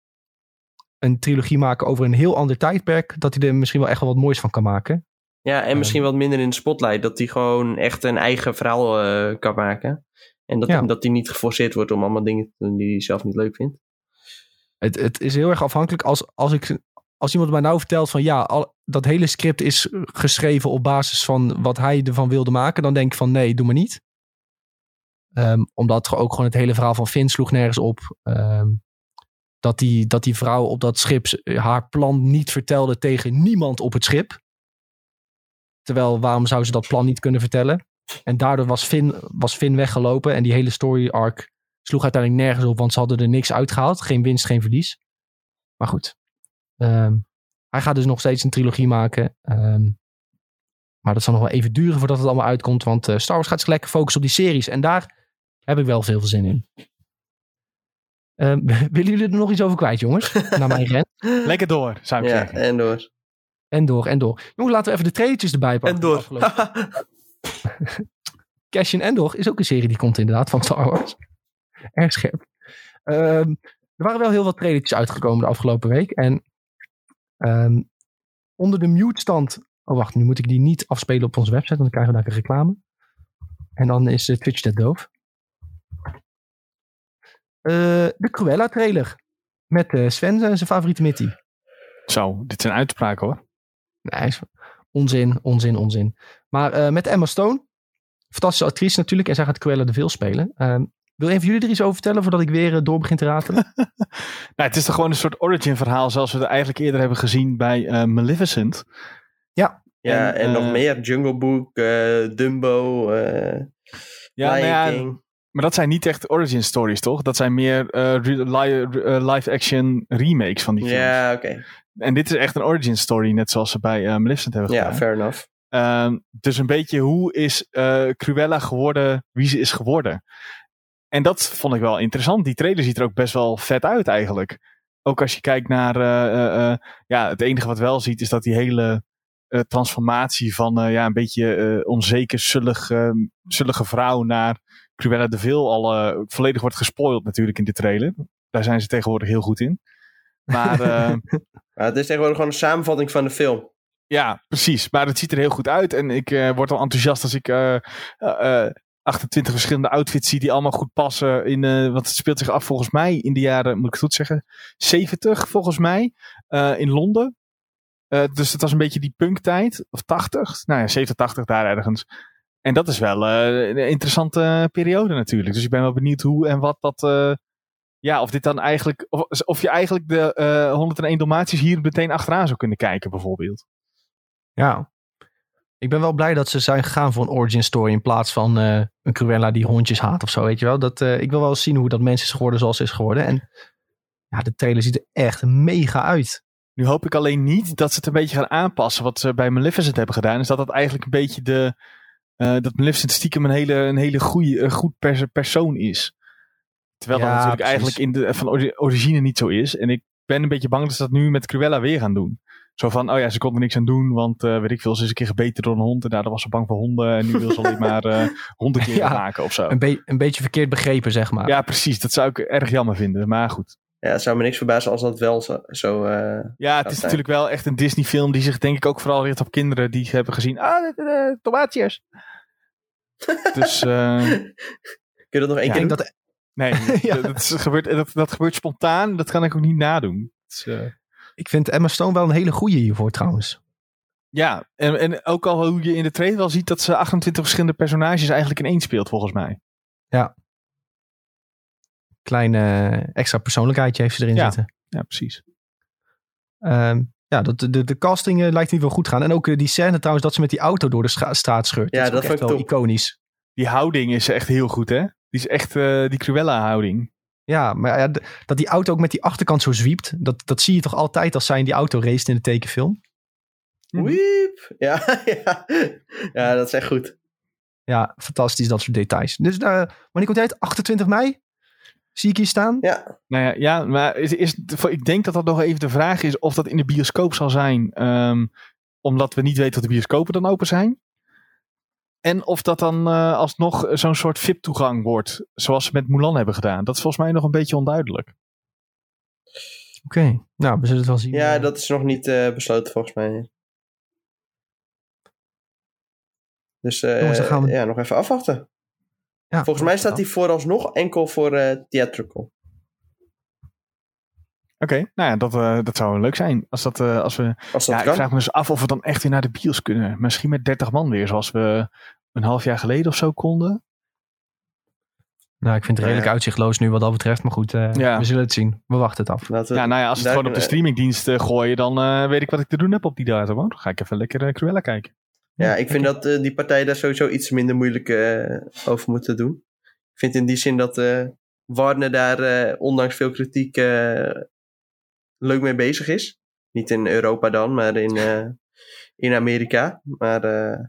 een trilogie maken over een heel ander tijdperk, dat hij er misschien wel echt wel wat moois van kan maken. Ja, en misschien wat minder in de spotlight. Dat hij gewoon echt een eigen verhaal kan maken. En dat, Ja. dat hij niet geforceerd wordt om allemaal dingen te doen die hij zelf niet leuk vindt. Het, het is heel erg afhankelijk als, als, ik, als iemand mij nou vertelt van ja, al, dat hele script is geschreven op basis van wat hij ervan wilde maken, dan denk ik van nee, doe maar niet. Ehm, omdat ook gewoon het hele verhaal van Finn sloeg nergens op. Ehm, dat, die, dat die vrouw op dat schip haar plan niet vertelde tegen niemand op het schip. Terwijl, waarom zou ze dat plan niet kunnen vertellen? En daardoor was Finn, was Finn weggelopen. En die hele story arc sloeg uiteindelijk nergens op. Want ze hadden er niks uitgehaald. Geen winst, geen verlies. Maar goed. Ehm, hij gaat dus nog steeds een trilogie maken. Ehm, maar dat zal nog wel even duren voordat het allemaal uitkomt. Want eh, Star Wars gaat zich lekker focussen op die series. En daar heb ik wel veel zin in. Ehm, willen jullie er nog iets over kwijt, jongens? Naar mijn rent. Lekker door, zou ik Ja, zeggen. en door. En door, en door. Jongens, laten we even de trailertjes erbij pakken. En door. Cassian Endor is ook een serie die komt inderdaad van Star Wars. Erg scherp. Ehm, er waren wel heel wat trailertjes uitgekomen de afgelopen week. En ehm, onder de mute stand... Oh wacht, nu moet ik die niet afspelen op onze website. Want dan krijgen we daar een reclame. En dan is de Twitch net doof. Eh, de Cruella trailer. Met eh, Sven en zijn favoriete Mitty. Zo, dit zijn uitspraken hoor. Nee, is onzin, onzin, onzin. Maar eh, met Emma Stone. Fantastische actrice natuurlijk. En zij gaat Cruella de Vil spelen. Ehm, wil een van jullie er iets over vertellen voordat ik weer eh, door begin te ratelen? Nou, het is toch gewoon een soort origin verhaal zoals we het eigenlijk eerder hebben gezien bij eh, Maleficent. Ja, En, en, nog meer. Jungle Book, eh, Dumbo, eh Ja, Lion nou ja, King. maar dat zijn niet echt origin stories, toch? Dat zijn meer live-action remakes van die films. Ja, oké. En dit is echt een origin story, net zoals ze bij eh, Maleficent hebben Ja, gedaan. fair enough. Ehm, dus een beetje hoe is eh, Cruella geworden wie ze is geworden. En dat vond ik wel interessant. Die trailer ziet er ook best wel vet uit eigenlijk. Ook als je kijkt naar, eh, ja, het enige wat wel ziet is dat die hele transformatie van ja, een beetje onzeker, zullig, eh, zullige vrouw naar Cruella de Vil al volledig wordt gespoild natuurlijk in de trailer. Daar zijn ze tegenwoordig heel goed in. Maar eh, Maar het is tegenwoordig gewoon een samenvatting van de film. ja, precies. Maar het ziet er heel goed uit. En ik eh, word al enthousiast als ik eh, eh, 28 verschillende outfits zie die allemaal goed passen. In, eh, want het speelt zich af volgens mij in de jaren, moet ik het goed zeggen, 70 volgens mij. eh, in Londen. Eh, dus het was een beetje die punktijd. Of 80. Nou ja, 70, 80 daar ergens. En dat is wel eh, een interessante periode natuurlijk. Dus ik ben wel benieuwd hoe en wat dat... eh, ja, of dit dan eigenlijk... Of, of je eigenlijk de eh 101 Dalmatiërs hier meteen achteraan zou kunnen kijken bijvoorbeeld. Ja. Ik ben wel blij dat ze zijn gegaan voor een origin story in plaats van eh, een Cruella die hondjes haat of zo, weet je wel. Dat, eh, ik wil wel eens zien hoe dat mens is geworden zoals ze is geworden. En ja, de trailer ziet er echt mega uit. Nu hoop ik alleen niet dat ze het een beetje gaan aanpassen. Wat ze bij Maleficent hebben gedaan. Is dat dat eigenlijk een beetje de... eh, dat Maleficent stiekem een hele, een hele goeie, een goed pers- persoon is. Terwijl dat Ja, natuurlijk precies. eigenlijk in de, van ori- origine niet zo is. En ik ben een beetje bang dat ze dat nu met Cruella weer gaan doen. Zo van, oh ja, ze kon er niks aan doen. Want eh, weet ik veel, ze is een keer gebeten door een hond. En daardoor was ze bang voor honden. En nu wil ze alleen maar eh hondenkleren Ja. maken of zo. Een, be- een beetje verkeerd begrepen, zeg maar. Ja, precies. Dat zou ik erg jammer vinden. Maar goed. Ja, het zou me niks verbazen als dat wel zo... zo eh, Ja, het is zijn- natuurlijk wel echt een Disney film die zich denk ik ook vooral richt op kinderen die hebben gezien. Ah, de, de, de tomaatjes. dus eh, Kun je dat nog één Ja, keer ik doen? denk dat, nee, Ja. dat, is gebeurt, dat, dat gebeurt spontaan. Dat kan ik ook niet nadoen. Is, eh, ik vind Emma Stone wel een hele goeie hiervoor trouwens. ja, en, en ook al hoe je in de trailer wel ziet dat ze 28 verschillende personages eigenlijk in één speelt volgens mij. Klein eh, extra persoonlijkheidje heeft ze erin Ja. zitten. Ja, precies. Ehm, ja, dat, de, de casting eh, lijkt niet wel goed gaan. En ook die scène trouwens dat ze met die auto door de straat scheurt. Ja, is dat ook echt vond ik wel top. iconisch. Die houding is echt heel goed, hè? Die is echt eh, die Cruella houding. Ja, maar ja, dat die auto ook met die achterkant zo zwiept. Dat, dat zie je toch altijd als zij in die auto race in de tekenfilm. Wiep. Ja, ja. ja, dat is echt goed. Ja, fantastisch dat soort details. Dus eh, wanneer komt hij uit? 28 mei? Zie ik hier staan? Ja, Nou ja, ja maar is, is, ik denk dat dat nog even de vraag is of dat in de bioscoop zal zijn. ehm, omdat we niet weten of de bioscopen dan open zijn. En of dat dan eh, alsnog zo'n soort VIP-toegang wordt. Zoals ze met Mulan hebben gedaan. Dat is volgens mij nog een beetje onduidelijk. Oké, nou, we zullen het wel zien. ja Eh, dat is nog niet eh, besloten volgens mij. Dus eh, Jongens, dan gaan we- ja, nog even afwachten. ja, Volgens mij staat die vooralsnog enkel voor eh, theatrical. Oké, nou ja, dat, eh, dat zou leuk zijn. Als, dat, eh, als we, Als dat ja, ik vraag me dus af of we dan echt weer naar de bios kunnen. Misschien met 30 man weer, zoals we een half jaar geleden of zo konden. Nou, ik vind het redelijk Ja. uitzichtloos nu wat dat betreft. Maar goed, eh, Ja. we zullen het zien. We wachten het af. We- Ja, nou ja, als we het gewoon op de streamingdienst eh, gooien, dan eh, weet ik wat ik te doen heb op die datum. Hoor. Dan ga ik even lekker Cruella kijken. Ja, ik vind dat eh, die partijen daar sowieso iets minder moeilijk eh, over moeten doen. Ik vind in die zin dat eh, Warner daar eh, ondanks veel kritiek eh, leuk mee bezig is. Niet in Europa dan, maar in, eh, in Amerika. Maar eh,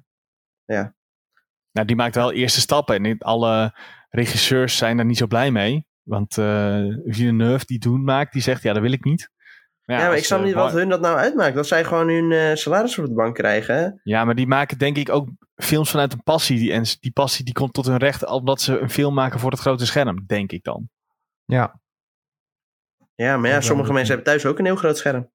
Nou, die maakt wel eerste stappen. En niet alle regisseurs zijn daar niet zo blij mee. Want eh Villeneuve, die doen maakt, die zegt, ja, dat wil ik niet. ja, maar als, ik snap niet wat hun dat nou uitmaakt. Dat zij gewoon hun eh, salaris op de bank krijgen. Hè? Ja, maar die maken denk ik ook films vanuit een passie. Die, en die passie die komt tot hun recht omdat ze een film maken voor het grote scherm, denk ik dan. Ja. Ja, maar ja, sommige mensen hebben thuis ook een heel groot scherm.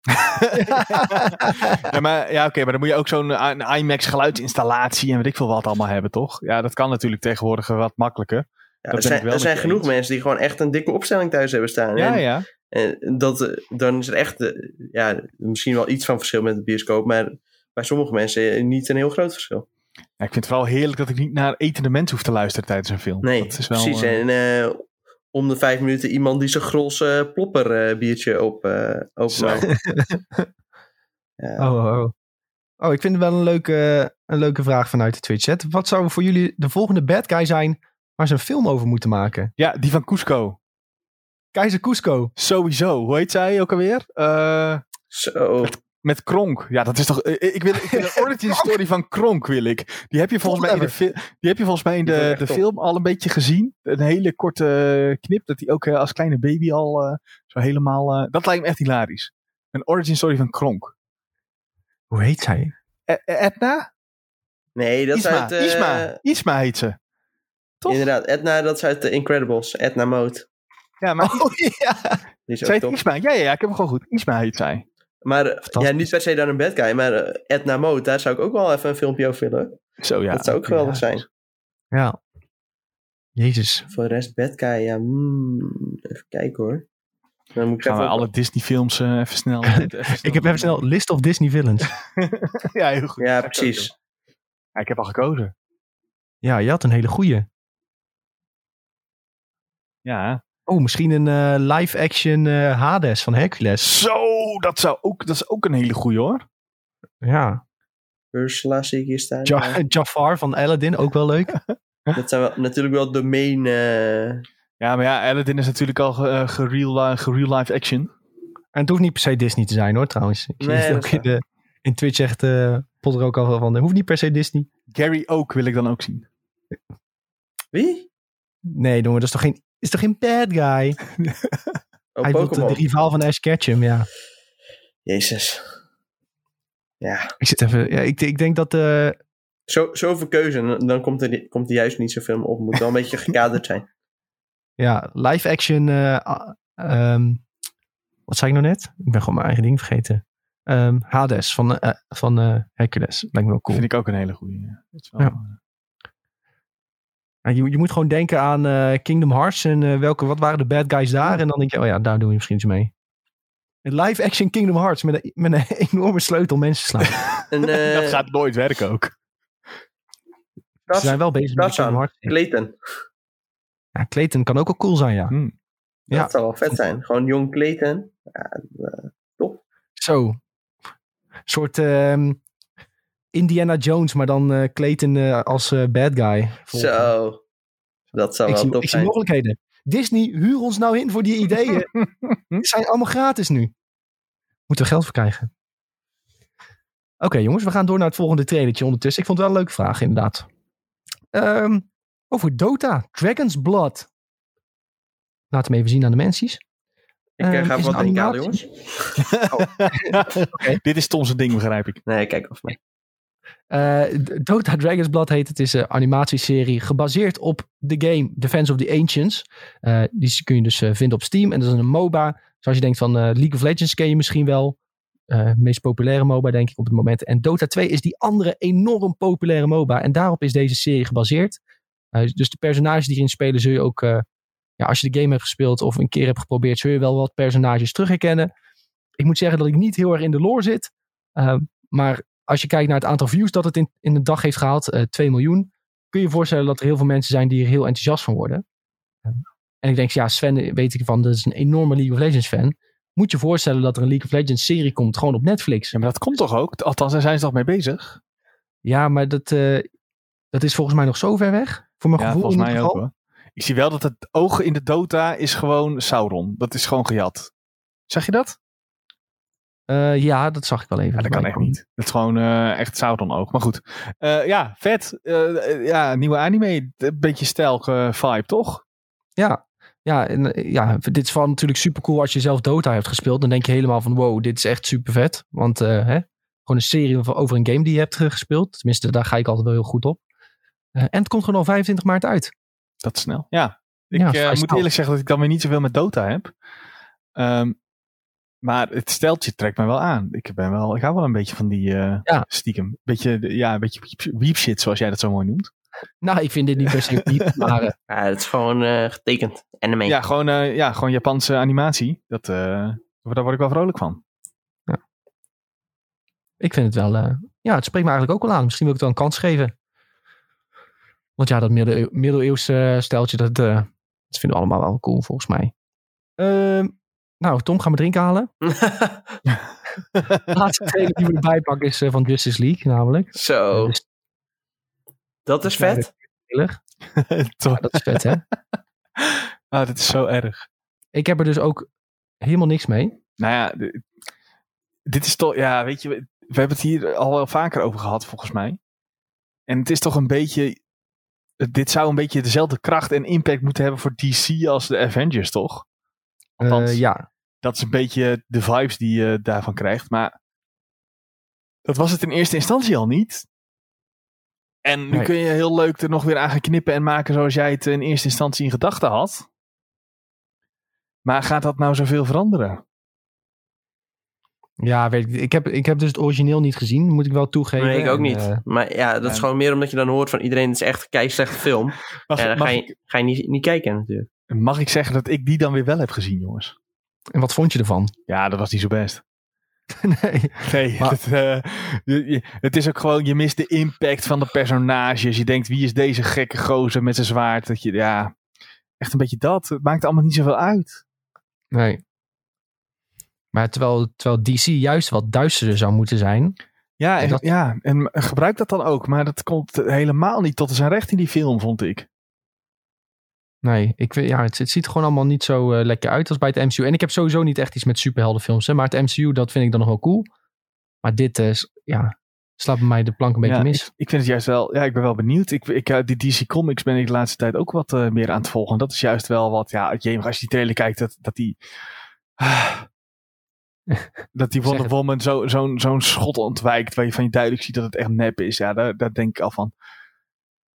ja, maar, ja, oké, maar dan moet je ook zo'n eh, IMAX geluidsinstallatie en weet ik veel wat allemaal hebben, toch? Ja, dat kan natuurlijk tegenwoordig wat makkelijker. Ja, Dat er zijn, er zijn genoeg mensen die gewoon echt een dikke opstelling thuis hebben staan. Ja, en, ja. en dat, eh, dan is er echt eh, ja, misschien wel iets van verschil met de bioscoop. Maar bij sommige mensen eh, niet een heel groot verschil. Ja, Ik vind het vooral heerlijk dat ik niet naar etende mensen hoef te luisteren tijdens een film. Nee, dat is wel, precies. eh, En eh, om de vijf minuten iemand die zijn gros plopper eh, biertje op, eh openmaakt. Ja. Oh, oh, oh. Oh, ik vind het wel een leuke, een leuke vraag vanuit de Twitch chat. Wat zou voor jullie de volgende bad guy zijn waar ze een film over moeten maken? Ja, die van Cusco. Keizer Cusco. Sowieso. Hoe heet zij ook alweer? Eh, Zo. Met Kronk. Ja, dat is toch. eh, Ik wil, ik wil een origin story van Kronk, wil ik. Die heb je volgens mij in de, die heb je volgens mij in de, de film al een beetje gezien. Een hele korte eh, knip. Dat hij ook eh, als kleine baby al eh, zo helemaal. eh, dat lijkt me echt hilarisch. Een origin story van Kronk. Hoe heet zij? E- E- Edna? Nee, dat is Isma. uit... eh, Isma. Isma heet ze. Toch? Inderdaad, Edna, dat is uit The Incredibles. Edna Mode. Ja, maar Oh ja. Die is zij ook heet top. Isma. Ja, ja, ja, ik heb hem gewoon goed. Isma heet zij. Maar eh, ja, niet per se dan een bad guy, maar eh, Edna Mode, daar zou ik ook wel even een filmpje over willen. Zo ja. dat zou ook geweldig ja. zijn. Ja. Jezus. Voor de rest bad guy, ja, mm, even kijken hoor. Dan moet ik Gaan we op- alle Disney films even snel. even Ik heb even snel list of Disney villains. ja, heel goed. Ja, precies. Ja, ik heb al gekozen. Ja, je had een hele goeie. Ja. Oh, misschien een eh, live-action eh, Hades van Hercules. Zo, dat, zou ook, dat is ook een hele goeie hoor. Ja. Ursula zie ik hier staan. Ja, Ja. Jafar van Aladdin, ook wel leuk. Dat zijn wel, natuurlijk wel de main... eh, Ja, maar ja, Aladdin is natuurlijk al ge- gereal, gereal live action. En het hoeft niet per se Disney te zijn hoor, trouwens. Ik zie Nee, het ook in, de, in Twitch zegt eh Potter ook al van, het hoeft niet per se Disney. Gary ook wil ik dan ook zien. Wie? Nee, jongen, dat is toch geen, is toch geen bad guy? Oh, Hij wordt de rivaal van Ash Ketchum, ja. Jezus. Ja, Ik zit even, ja, ik, ik denk dat, eh, zo, zoveel keuze. Dan komt er, komt er juist niet zoveel meer op. Het moet wel een beetje gekaderd zijn. ja, live-action, eh, ah, ehm, wat zei ik nou net? Ik ben gewoon mijn eigen ding vergeten. Ehm, Hades van, eh, van eh, Hercules, lijkt me wel cool. Vind ik ook een hele goeie. ja. Dat is wel, Ja. Ja, je, je moet gewoon denken aan eh, Kingdom Hearts en eh, welke, wat waren de bad guys daar? En dan denk je, oh ja, daar doe je misschien iets mee. Een live-action Kingdom Hearts met een, met een enorme sleutel mensen slaan. En, eh, dat gaat nooit werken ook. Ze zijn wel bezig met. Kingdom Hearts. Clayton. Ja, Clayton kan ook wel cool zijn, ja. Hm. Ja. Dat zou wel vet zijn. Gewoon jong Clayton. Ja, eh, Zo. Een soort ehm, Indiana Jones, maar dan eh, Clayton eh, als eh, bad guy. Volgen. zo. Dat zou Ik wel zie, top ik zie zijn. mogelijkheden. Disney, huur ons nou in voor die ideeën. Die zijn allemaal gratis nu. Moeten we geld voor krijgen. Oké jongens, we gaan door naar het volgende trailertje ondertussen. Ik vond het wel een leuke vraag inderdaad. Ehm, over Dota, Dragon's Blood. Laat hem even zien aan de mensies. Ik Ehm, ga wat animatie. jongens. Dit is Tom zijn ding, begrijp ik. Nee, kijk of mij. Eh, Dota Dragon's Blood heet het. Is een animatieserie gebaseerd op de game Defense of the Ancients. Eh, die kun je dus eh, vinden op Steam. En dat is een MOBA. Zoals je denkt van League of Legends ken je misschien wel. Meest populaire MOBA denk ik op het moment. En Dota 2 is die andere enorm populaire MOBA. En daarop is deze serie gebaseerd. Dus de personages die erin spelen zul je ook... ja, als je de game hebt gespeeld of een keer hebt geprobeerd... zul je wel wat personages terug herkennen. Ik moet zeggen dat ik niet heel erg in de lore zit. Maar als je kijkt naar het aantal views dat het in, in de dag heeft gehaald, eh 2 miljoen, kun je je voorstellen dat er heel veel mensen zijn die er heel enthousiast van worden. Eh, en ik denk, ja, Sven weet ik van, dat is een enorme League of Legends fan. Moet je voorstellen dat er een League of Legends serie komt, gewoon op Netflix. Ja, maar dat komt toch ook? Althans, daar zijn ze toch mee bezig? Ja, maar dat, eh, dat is volgens mij nog zo ver weg. Voor mijn Ja, gevoel volgens mij ook hoor. Ik zie wel dat het oog in de Dota is gewoon Sauron. Dat is gewoon gejat. Zeg je dat? Eh, ja, dat zag ik wel even. Ja, dat kan echt niet. Dat is gewoon eh, echt Sauron oog. Maar goed. Eh, ja, vet. Ja, nieuwe anime. Een beetje eh, vibe, toch? Ja, ja, en, ja, dit is vooral natuurlijk super cool als je zelf Dota hebt gespeeld. Dan denk je helemaal van wow, dit is echt super vet. Want hè, gewoon een serie over, een game die je hebt gespeeld. Tenminste, daar ga ik altijd wel heel goed op. En het komt gewoon al 25 maart uit. Dat is snel. Ja. Ik Ja, moet eerlijk zeggen dat ik dan weer niet zoveel met Dota heb. Ehm, maar het steltje trekt mij wel aan. Ik, ben wel, ik hou wel een beetje van die eh, Ja. stiekem. Beetje, ja, een beetje weep- weep shit, zoals jij dat zo mooi noemt. Nou, ik vind dit niet per se diep, maar eh, Ja, het is gewoon eh, getekend. Anime. Ja, gewoon, eh, ja, gewoon Japanse animatie. Dat, eh, daar word ik wel vrolijk van. ik vind het wel... eh, ja, het spreekt me eigenlijk ook wel aan. Misschien wil ik het wel een kans geven. Want ja, dat middeleeuw, middeleeuwse steltje, dat, eh, dat vinden we allemaal wel cool volgens mij. Nou, Tom, gaan we drinken halen. De laatste trailer die we erbij pakken is eh, van Justice League, namelijk. Zo, Dus dat is vet. trailer. Toch? Ja, dat is vet, hè? Ah, dat is zo erg. Ik heb er dus ook helemaal niks mee. Nou ja, dit is toch, ja, weet je, we, hebben het hier al wel vaker over gehad, volgens mij. En het is toch een beetje, dit zou een beetje dezelfde kracht en impact moeten hebben voor DC als de Avengers, toch? Althans, Eh, ja, dat is een beetje de vibes die je daarvan krijgt. Maar dat was het in eerste instantie al niet. En nu Nee. kun je heel leuk er nog weer aan gaan knippen en maken zoals jij het in eerste instantie in gedachten had. Maar gaat dat nou zoveel veranderen? ja weet ik, ik, heb, ik heb dus het origineel niet gezien, moet ik wel toegeven. Nee, ik ook En, niet. eh, maar ja, dat is gewoon meer omdat je dan hoort van iedereen, het is echt een kei slechte film. Mag, dan ga ik, je, ga je niet, niet kijken natuurlijk. mag ik zeggen dat ik die dan weer wel heb gezien, jongens? En wat vond je ervan? Ja, dat was niet zo best. nee. Nee, Maar- het, eh, je- je- het is ook gewoon, je mist de impact van de personages. Je denkt, wie is deze gekke gozer met zijn zwaard? Dat je, ja, echt een beetje dat. Het maakt allemaal niet zoveel uit. nee. Maar terwijl, terwijl DC juist wat duisterder zou moeten zijn. Ja, en, Dat- ja, en gebruik dat dan ook. Maar dat komt helemaal niet tot zijn recht in die film, vond ik. Nee, ik, vind- ja, het, het ziet er gewoon allemaal niet zo eh, lekker uit als bij het MCU. En ik heb sowieso niet echt iets met superheldenfilms. Hè, maar het MCU, dat vind ik dan nog wel cool. Maar dit, is- ja, slaat bij mij de plank een beetje ja, mis. Ik, ik vind het juist wel, ja, ik ben wel benieuwd. Ik, ik, eh, die DC Comics ben ik de laatste tijd ook wat meer aan het volgen. Dat is juist wel wat, ja, als je die trailer kijkt, dat, dat die... dat die Wonder. Woman zo- zo'n zo'n schot ontwijkt, waar je van je duidelijk ziet dat het echt nep is. Ja, daar, daar denk ik al van,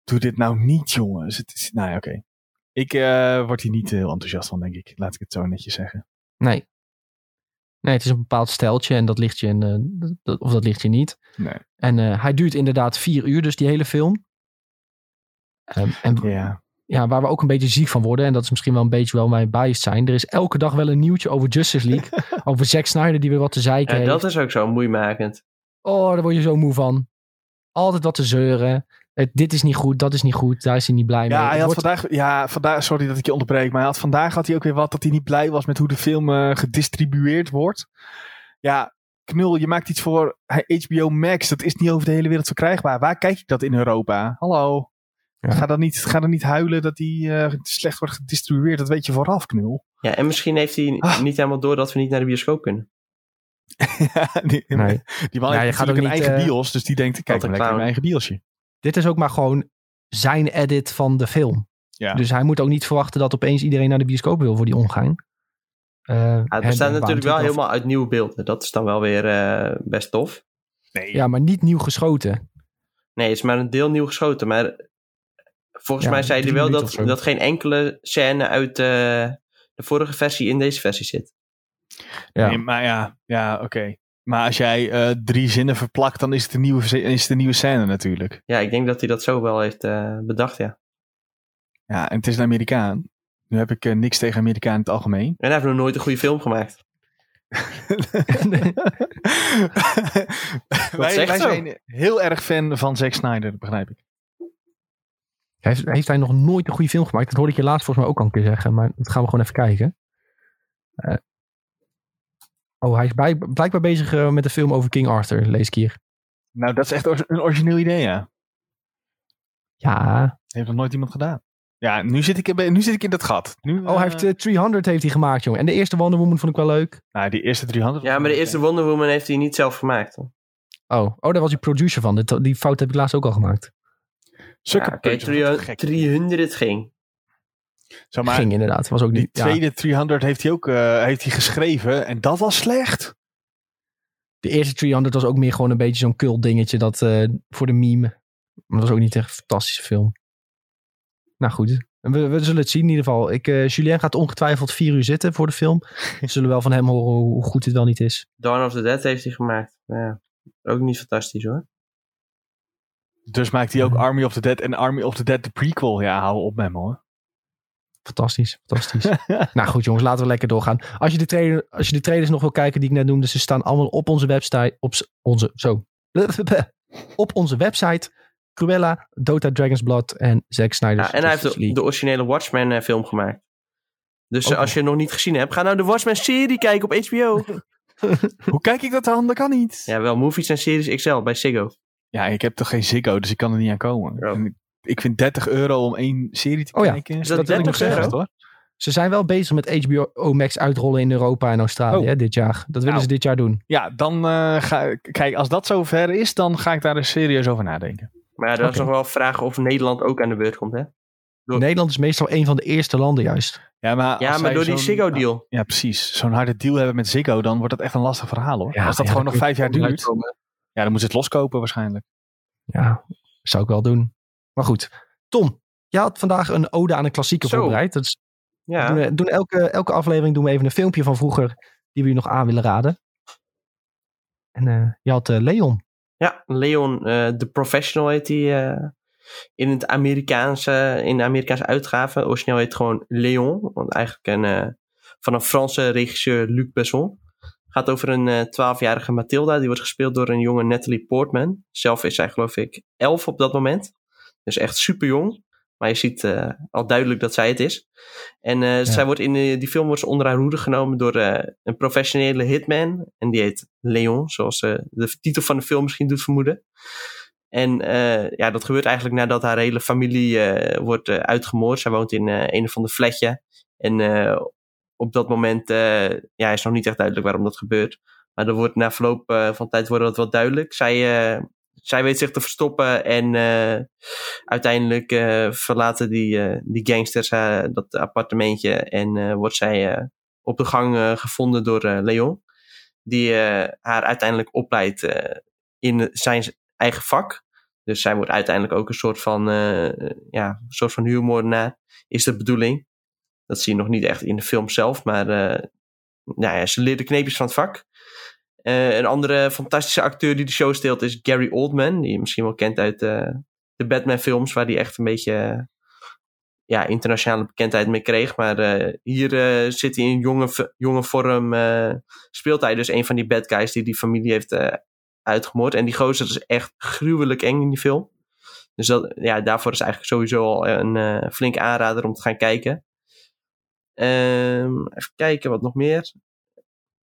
doe dit nou niet, jongens. Het is, nou ja, oké. Ik eh, word hier niet heel enthousiast van, denk ik. Laat ik het zo netjes zeggen. Nee. Nee, het is een bepaald steltje en dat ligt je, in, eh, dat, of dat ligt je niet. Nee. En eh, hij duurt inderdaad vier uur, dus die hele film. Ehm, en Ja. ja, waar we ook een beetje ziek van worden, en dat is misschien wel een beetje wel mijn bias zijn. Er is elke dag wel een nieuwtje over Justice League. over Zack Snyder die weer wat te zeiken Ja, heeft. dat is ook zo moeimakend. Oh, daar word je zo moe van. Altijd wat te zeuren. Het, dit is niet goed, dat is niet goed, daar is hij niet blij mee. Ja, hij Het had wordt- vandaag, ja, vandaag, sorry dat ik je onderbreek, maar hij had, vandaag had hij ook weer wat dat hij niet blij was met hoe de film eh, gedistribueerd wordt. Ja, knul, je maakt iets voor HBO Max, dat is niet over de hele wereld verkrijgbaar. Waar kijk ik dat in Europa? Hallo? Ja. Ga, dan niet, ga dan niet huilen dat die eh, slecht wordt gedistribueerd, dat weet je vooraf, knul. Ja, en misschien heeft hij Ah. niet helemaal door dat we niet naar de bioscoop kunnen. Ja, die, Nee. die man Ja, je heeft gaat natuurlijk ook een niet, eigen eh, bios, dus die denkt, ik kijk maar lekker in mijn eigen biosje. Dit is ook maar gewoon zijn edit van de film. Ja. Dus hij moet ook niet verwachten dat opeens iedereen naar de bioscoop wil voor die ongein. Eh, Ja, het bestaat natuurlijk wel helemaal uit nieuwe beelden. Dat is dan wel weer eh, best tof. Nee, Ja, maar niet nieuw geschoten. Nee, het is maar een deel nieuw geschoten. Maar volgens Ja, mij zei hij wel dat, dat geen enkele scène uit eh, de vorige versie in deze versie zit. Ja. Nee, maar ja, ja oké. Maar als jij eh, drie zinnen verplakt, dan is het een nieuwe, is het een nieuwe scène natuurlijk. Ja, ik denk dat hij dat zo wel heeft eh, bedacht, ja. Ja, en het is een Amerikaan. Nu heb ik eh, niks tegen Amerikaan in het algemeen. En hij heeft nog nooit een goede film gemaakt. wij zegt wij zijn heel erg fan van Zack Snyder, begrijp ik. Heeft, heeft hij nog nooit een goede film gemaakt? Dat hoorde ik je laatst volgens mij ook al een keer zeggen. Maar dat gaan we gewoon even kijken. Eh, oh, hij is bij, blijkbaar bezig eh, met de film over King Arthur, lees ik hier. Nou, dat is echt een origineel idee, ja. Ja. Heeft nog nooit iemand gedaan. Ja, nu zit ik in, nu zit ik in dat gat. Nu, Oh, hij heeft eh, 300 heeft hij gemaakt, jongen. En de eerste Wonder Woman vond ik wel leuk. Nou, die eerste 300. Ja, maar de eerste Wonder Woman heeft hij niet zelf gemaakt. hoor. Oh, oh daar was hij producer van. Die fout heb ik laatst ook al gemaakt. Sucker Ja, oké, Punch, wat 300 gek. 300 ging. Zo, maar Ging inderdaad. Was ook die niet. ja. tweede 300 heeft hij ook eh, heeft hij geschreven. En dat was slecht. De eerste 300 was ook meer gewoon een beetje zo'n cult dingetje dat, eh, voor de meme. Maar dat was ook niet echt een fantastische film. Nou goed, we, we zullen het zien in ieder geval. Ik, eh, Julien gaat ongetwijfeld vier uur zitten voor de film. We zullen wel van hem horen hoe goed het wel niet is. Dawn of the Dead heeft hij gemaakt. Ja, ook niet fantastisch hoor. Dus maakt hij ook Army of the Dead en Army of the Dead de prequel. Ja, hou op met me hoor. Fantastisch, fantastisch. nou goed jongens, laten we lekker doorgaan. Als je, de trailer, als je de trailers nog wil kijken die ik net noemde, ze staan allemaal op onze website. Op onze, zo. Op onze website. Cruella, Dota Dragon's Blood en Zack Snyder's Ja, en hij heeft de, originele Watchmen eh, film gemaakt. Dus eh, als je het nog niet gezien hebt, ga nou de Watchmen serie kijken op HBO. Hoe kijk ik dat dan? Dat kan niet. ja, wel movies en series XL bij Ziggo. Ja, ik heb toch geen Ziggo, dus ik kan er niet aan komen. Ja. Ik, vind 30 euro om één serie te Oh ja, kijken. is dat dat wil ik nog 30 zeggen. euro? hoor. Ze zijn wel bezig met HBO Max uitrollen in Europa en Australië Oh. hè, dit jaar. Dat willen Nou. ze dit jaar doen. Ja, dan eh, ga Kijk, als dat zover is, dan ga ik daar eens serieus over nadenken. Maar ja, dat is nog wel vragen of Nederland ook aan de beurt komt, hè? Door- Nederland is meestal een van de eerste landen juist. Ja, maar, Ja, maar door die Ziggo-deal. Ja, precies. Zo'n harde deal hebben met Ziggo, dan wordt dat echt een lastig verhaal hoor. Ja, als dat ja, gewoon nog vijf jaar duurt, uitkomen. ja, dan moet ze het loskopen waarschijnlijk. Ja, zou ik wel doen. Maar goed. Tom, jij had vandaag een ode aan een klassieker Zo. voorbereid. Dat is, Ja. doen, we- doen elke, elke aflevering doen we even een filmpje van vroeger die we je nog aan willen raden. En eh, je had eh, Leon. Ja, Leon, eh The Professional heet hij eh, in, het Amerikaanse, in de Amerikaanse uitgave. Origineel heet het gewoon Leon, want eigenlijk een, van een Franse regisseur Luc Besson. gaat over een eh 12-jarige Mathilda, die wordt gespeeld door een jonge Natalie Portman. Zelf is zij geloof ik 11 op dat moment. Dus echt super jong. Maar je ziet eh, al duidelijk dat zij het is. En eh, zij wordt in eh, die film wordt ze onder haar hoede genomen door een professionele hitman. En die heet Leon, zoals de titel van de film misschien doet vermoeden. En ja, dat gebeurt eigenlijk nadat haar hele familie wordt uitgemoord. Zij woont in een of ander flatje. En op dat moment ja, is nog niet echt duidelijk waarom dat gebeurt. Maar er wordt na verloop van tijd wordt dat wel duidelijk. Zij, zij weet zich te verstoppen en eh, uiteindelijk eh, verlaten die, eh, die gangsters dat appartementje en wordt zij op de gang gevonden door Leon. Die haar uiteindelijk opleidt in zijn eigen vak. Dus zij wordt uiteindelijk ook een soort van, eh, ja, soort van huurmoordenaar, is de bedoeling. Dat zie je nog niet echt in de film zelf, maar nou ja, ze leert de kneepjes van het vak. Eh, een andere fantastische acteur die de show steelt is Gary Oldman, die je misschien wel kent uit eh, de Batman-films, waar hij echt een beetje eh, ja, internationale bekendheid mee kreeg. Maar hier zit hij in jonge, jonge vorm, speelt hij dus een van die bad guys die die familie heeft uitgemoord. En die gozer is echt gruwelijk eng in die film. Dus dat, ja, daarvoor is eigenlijk sowieso al een flinke aanrader om te gaan kijken. Ehm, even kijken, wat nog meer.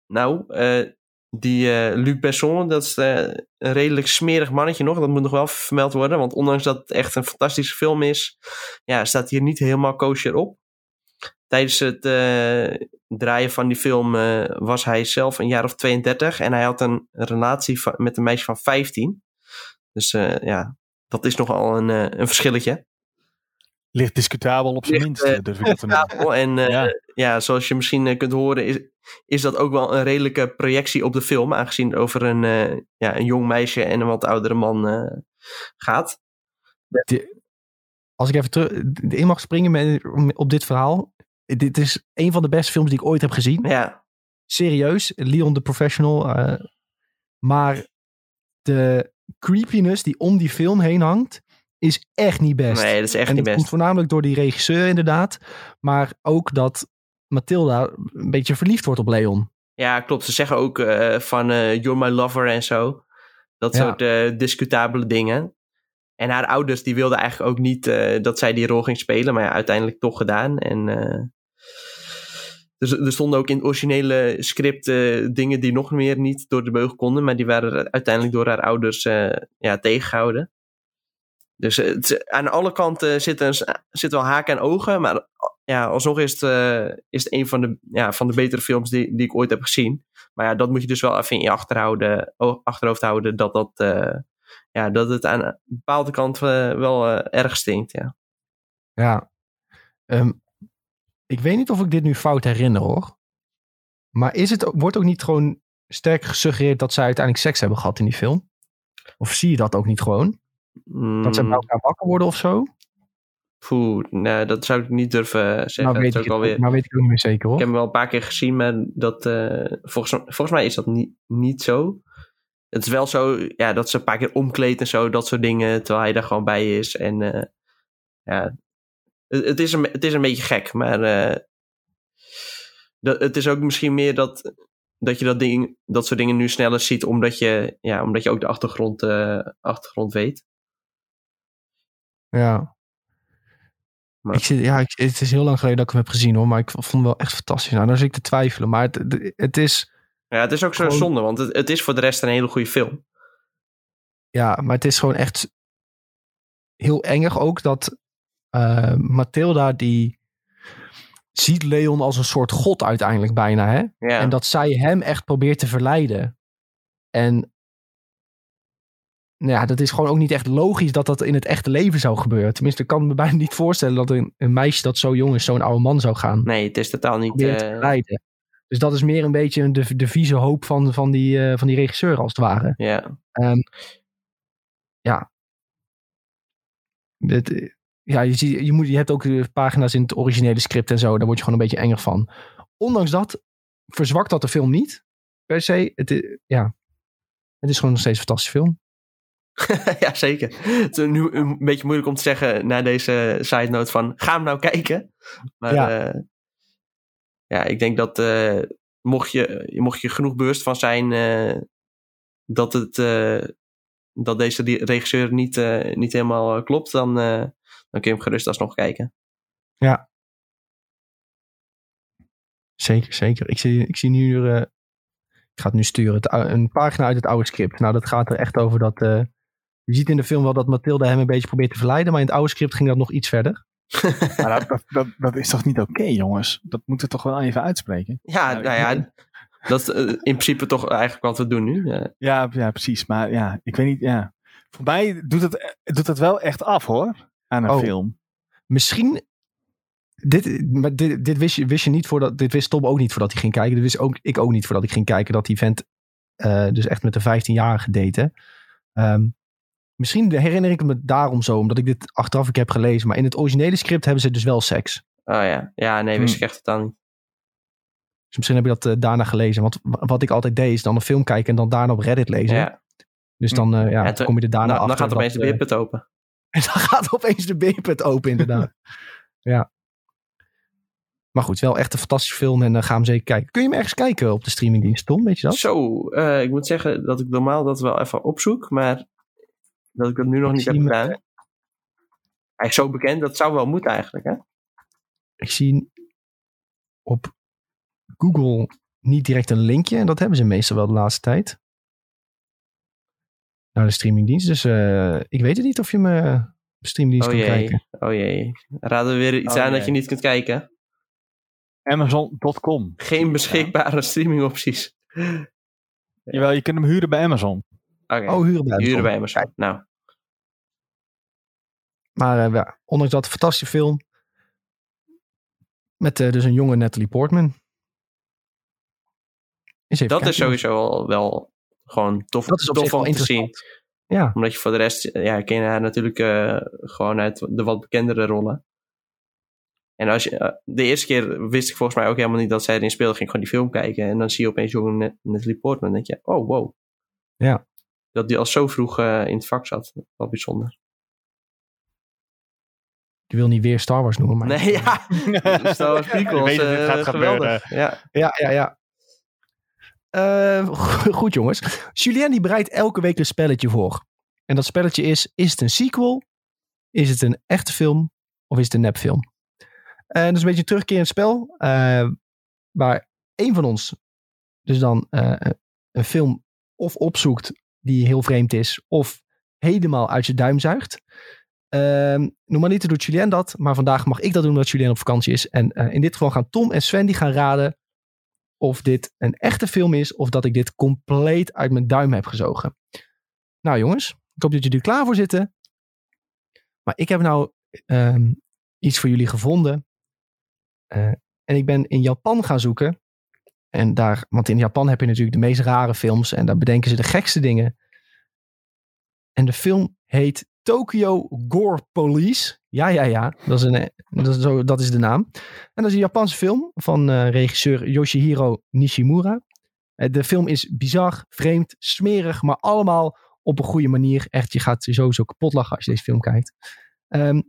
Nou, eh, die eh, Luc Besson, dat is eh, een redelijk smerig mannetje nog. Dat moet nog wel vermeld worden. Want ondanks dat het echt een fantastische film is, ja, staat hier niet helemaal kosher op. Tijdens het eh, draaien van die film was hij zelf een jaar of 32. En hij had een relatie met een meisje van 15. Dus ja, dat is nogal een, een verschilletje. Ligt discutabel op zijn minst, eh, durf ik dat te. En eh, Ja. ja. zoals je misschien eh, kunt horen, is, is dat ook wel een redelijke projectie op de film. Aangezien het over een, eh, ja, een jong meisje en een wat oudere man eh, gaat. Als ik even terug in mag springen met, op dit verhaal. Dit is een van de beste films die ik ooit heb gezien. Ja, Serieus, Leon the Professional. eh, maar de creepiness die om die film heen hangt, is echt niet best. nee, dat is echt en niet dat komt best. voornamelijk door die regisseur inderdaad. Maar ook dat Mathilda een beetje verliefd wordt op Leon. Ja, klopt. Ze zeggen ook eh, van eh, You're my lover en zo. Dat Ja. soort eh, discutabele dingen. En haar ouders die wilden eigenlijk ook niet dat zij die rol ging spelen. Maar ja, uiteindelijk toch gedaan. En dus, er stonden ook in het originele script dingen die nog meer niet door de beugel konden. Maar die waren uiteindelijk door haar ouders ja, tegengehouden. Dus eh, het- aan alle kanten zitten, zitten wel haken en ogen. Maar ja, alsnog is het, eh, is het een van de, ja, van de betere films die, die ik ooit heb gezien. Maar ja, dat moet je dus wel even in je achterhouden, achterhoofd houden. Dat, dat, eh, ja, dat het aan een bepaalde kant wel erg stinkt. Ja. Ja. Ehm, ik weet niet of ik dit nu fout herinner hoor. Maar is het, wordt ook niet gewoon sterk gesuggereerd dat zij uiteindelijk seks hebben gehad in die film? Of zie je dat ook niet gewoon? Dat ze bij Mm, elkaar wakker worden of zo? poeh, nee, dat zou ik niet durven zeggen. Nou dat weet, is ook ik het, ook- nou weet ik ook niet meer zeker Ik hoor. heb hem wel een paar keer gezien, maar dat, eh, volgens, volgens mij is dat niet, niet zo. Het is wel zo ja, dat ze een paar keer omkleedt en zo, dat soort dingen, terwijl hij daar gewoon bij is. En eh, ja, het, het, is een, het is een beetje gek, maar eh, dat, het is ook misschien meer dat, dat je dat, ding, dat soort dingen nu sneller ziet, omdat je, ja, omdat je ook de achtergrond, eh, achtergrond weet. Ja. Maar- Ik zit, ja, ik, het is heel lang geleden dat ik hem heb gezien hoor. Maar ik vond hem wel echt fantastisch. Nou, dan zit ik te twijfelen. Maar het, het, is... Ja, het is ook zo Gewoon- zonde, want het, het is voor de rest een hele goede film. Ja, maar het is gewoon echt heel engig ook dat eh, Mathilda die... ziet Leon als een soort god uiteindelijk bijna. Hè? Ja. En dat zij hem echt probeert te verleiden. En ja, dat is gewoon ook niet echt logisch dat dat in het echte leven zou gebeuren. Tenminste, ik kan me bijna niet voorstellen dat een, een meisje dat zo jong is, zo'n oude man zou gaan Nee, het is totaal niet... te eh. Dus dat is meer een beetje de, de vieze hoop van, van, die, eh, van die regisseur als het ware. ja. Ehm, ja. Dit, ja, je, ziet, je, moet, je hebt ook eh, pagina's in het originele script en zo. Daar word je gewoon een beetje enger van. Ondanks dat verzwakt dat de film niet. Per se. Het, is- ja. het is gewoon nog steeds een fantastische film. ja, zeker. Het is nu een beetje moeilijk om te zeggen na deze side note van ga hem nou kijken. Maar Ja. ja, ja ik denk dat eh, mocht, je, mocht je genoeg bewust van zijn eh, dat, het, eh, dat deze re- regisseur niet, eh, niet helemaal eh, klopt, dan, eh, dan kun je hem gerust alsnog kijken. Zeker, zeker. Ik zie, ik zie nu... eh, ik ga het nu sturen. Het, een pagina uit het oude script. Nou, dat gaat er echt over dat... je ziet in de film wel dat Mathilde hem een beetje probeert te verleiden. Maar in het oude script ging dat nog iets verder. Maar dat, dat, dat, dat is toch niet oké, jongens? Dat moeten we toch wel even uitspreken? Ja, Ja, nou ja, dat is eh, in principe toch eigenlijk wat we doen nu. Ja, ja, precies. Maar ja, ik weet niet. Ja. Voor mij doet het, doet het wel echt af, hoor. Aan een Oh. film. Misschien. Dit, maar dit, dit wist, je, wist je niet voordat. Dit wist Tom ook niet voordat hij ging kijken. Dit wist ook, ik ook niet voordat ik ging kijken. Dat die vent. eh, dus echt met een 15-jarige date. Ehm, misschien herinner ik me daarom zo. Omdat ik dit achteraf ik heb gelezen. Maar in het originele script hebben ze dus wel seks. oh ja, ja nee, wist Hm. ik echt totaal niet. Dus misschien heb je dat eh, daarna gelezen. Want wa- wat ik altijd deed is dan een film kijken. En dan daarna op Reddit lezen. Ja, Dus dan eh, ja, Ja, toen- kom je er daarna nou, dan gaat opeens de dat, eh, beerput open. En dan gaat opeens de beerput open, inderdaad. ja. Maar goed, wel echt een fantastische film en uh, ga hem zeker kijken. Kun je hem ergens kijken op de streamingdienst, Tom? Weet je dat? Zo, ik moet zeggen dat ik normaal dat wel even opzoek, maar dat ik dat nu nog Ik niet heb gedaan. Hij is zo bekend, dat zou wel moeten eigenlijk, hè? Ik zie op Google niet direct een linkje. En dat hebben ze meestal wel de laatste tijd. Naar de streamingdienst. Dus eh, ik weet het niet of je de streamingdienst Oh kunt jee, kijken. oh jee. Raden we weer iets Oh aan dat je niet kunt kijken? Amazon.com. Geen beschikbare streamingopties. Jawel, je kunt hem huren bij Amazon. Oké, Oh, huren bij huren bij Amazon. Nou, Maar eh, ja, ondanks dat een fantastische film. Met eh, dus een jonge Natalie Portman. Dat is kijken. sowieso wel, wel gewoon tof, Dat is tof om te zien. interessant. Ja, Omdat je voor de rest, ja, ken je haar natuurlijk eh, gewoon uit de wat bekendere rollen. En als je, de eerste keer wist ik volgens mij ook helemaal niet dat zij erin speelde. Ging ik gewoon die film kijken. En dan zie je opeens jonge Natalie Portman. Dan denk je, oh wow. Ja. Dat die al zo vroeg eh, in het vak zat. Wel bijzonder. ik wil niet weer Star Wars noemen. Maar... Nee, ja. Star Wars prequels, Je weet eh, gaat geweldig. Ja. Ja, ja, ja. Eh, go- goed jongens. Julien die bereidt elke week een spelletje voor. En dat spelletje is, is het een sequel? Is het een echte film? Of is het een nepfilm? En dat is een beetje een terugkerend spel. waar één van ons dus dan een film of opzoekt die heel vreemd is. Of helemaal uit zijn duim zuigt. Ehm normaliter doet Julien dat. Maar vandaag mag ik dat doen omdat Julien op vakantie is. En eh, in dit geval gaan Tom en Sven die gaan raden of dit een echte film is of dat ik dit compleet uit mijn duim heb gezogen. Nou jongens, ik hoop dat jullie er klaar voor zitten. Maar ik heb nou ehm, iets voor jullie gevonden. Eh, en ik ben in Japan gaan zoeken. En daar, want in Japan heb je natuurlijk de meest rare films en daar bedenken ze de gekste dingen. En de film heet Tokyo Gore Police. Ja, ja, ja. Dat is, een, dat zo, dat is de naam. En dat is een Japanse film van eh, regisseur Yoshihiro Nishimura. Eh, de film is bizar, vreemd, smerig, maar allemaal op een goede manier. Echt, je gaat sowieso kapot lachen als je deze film kijkt. Ehm,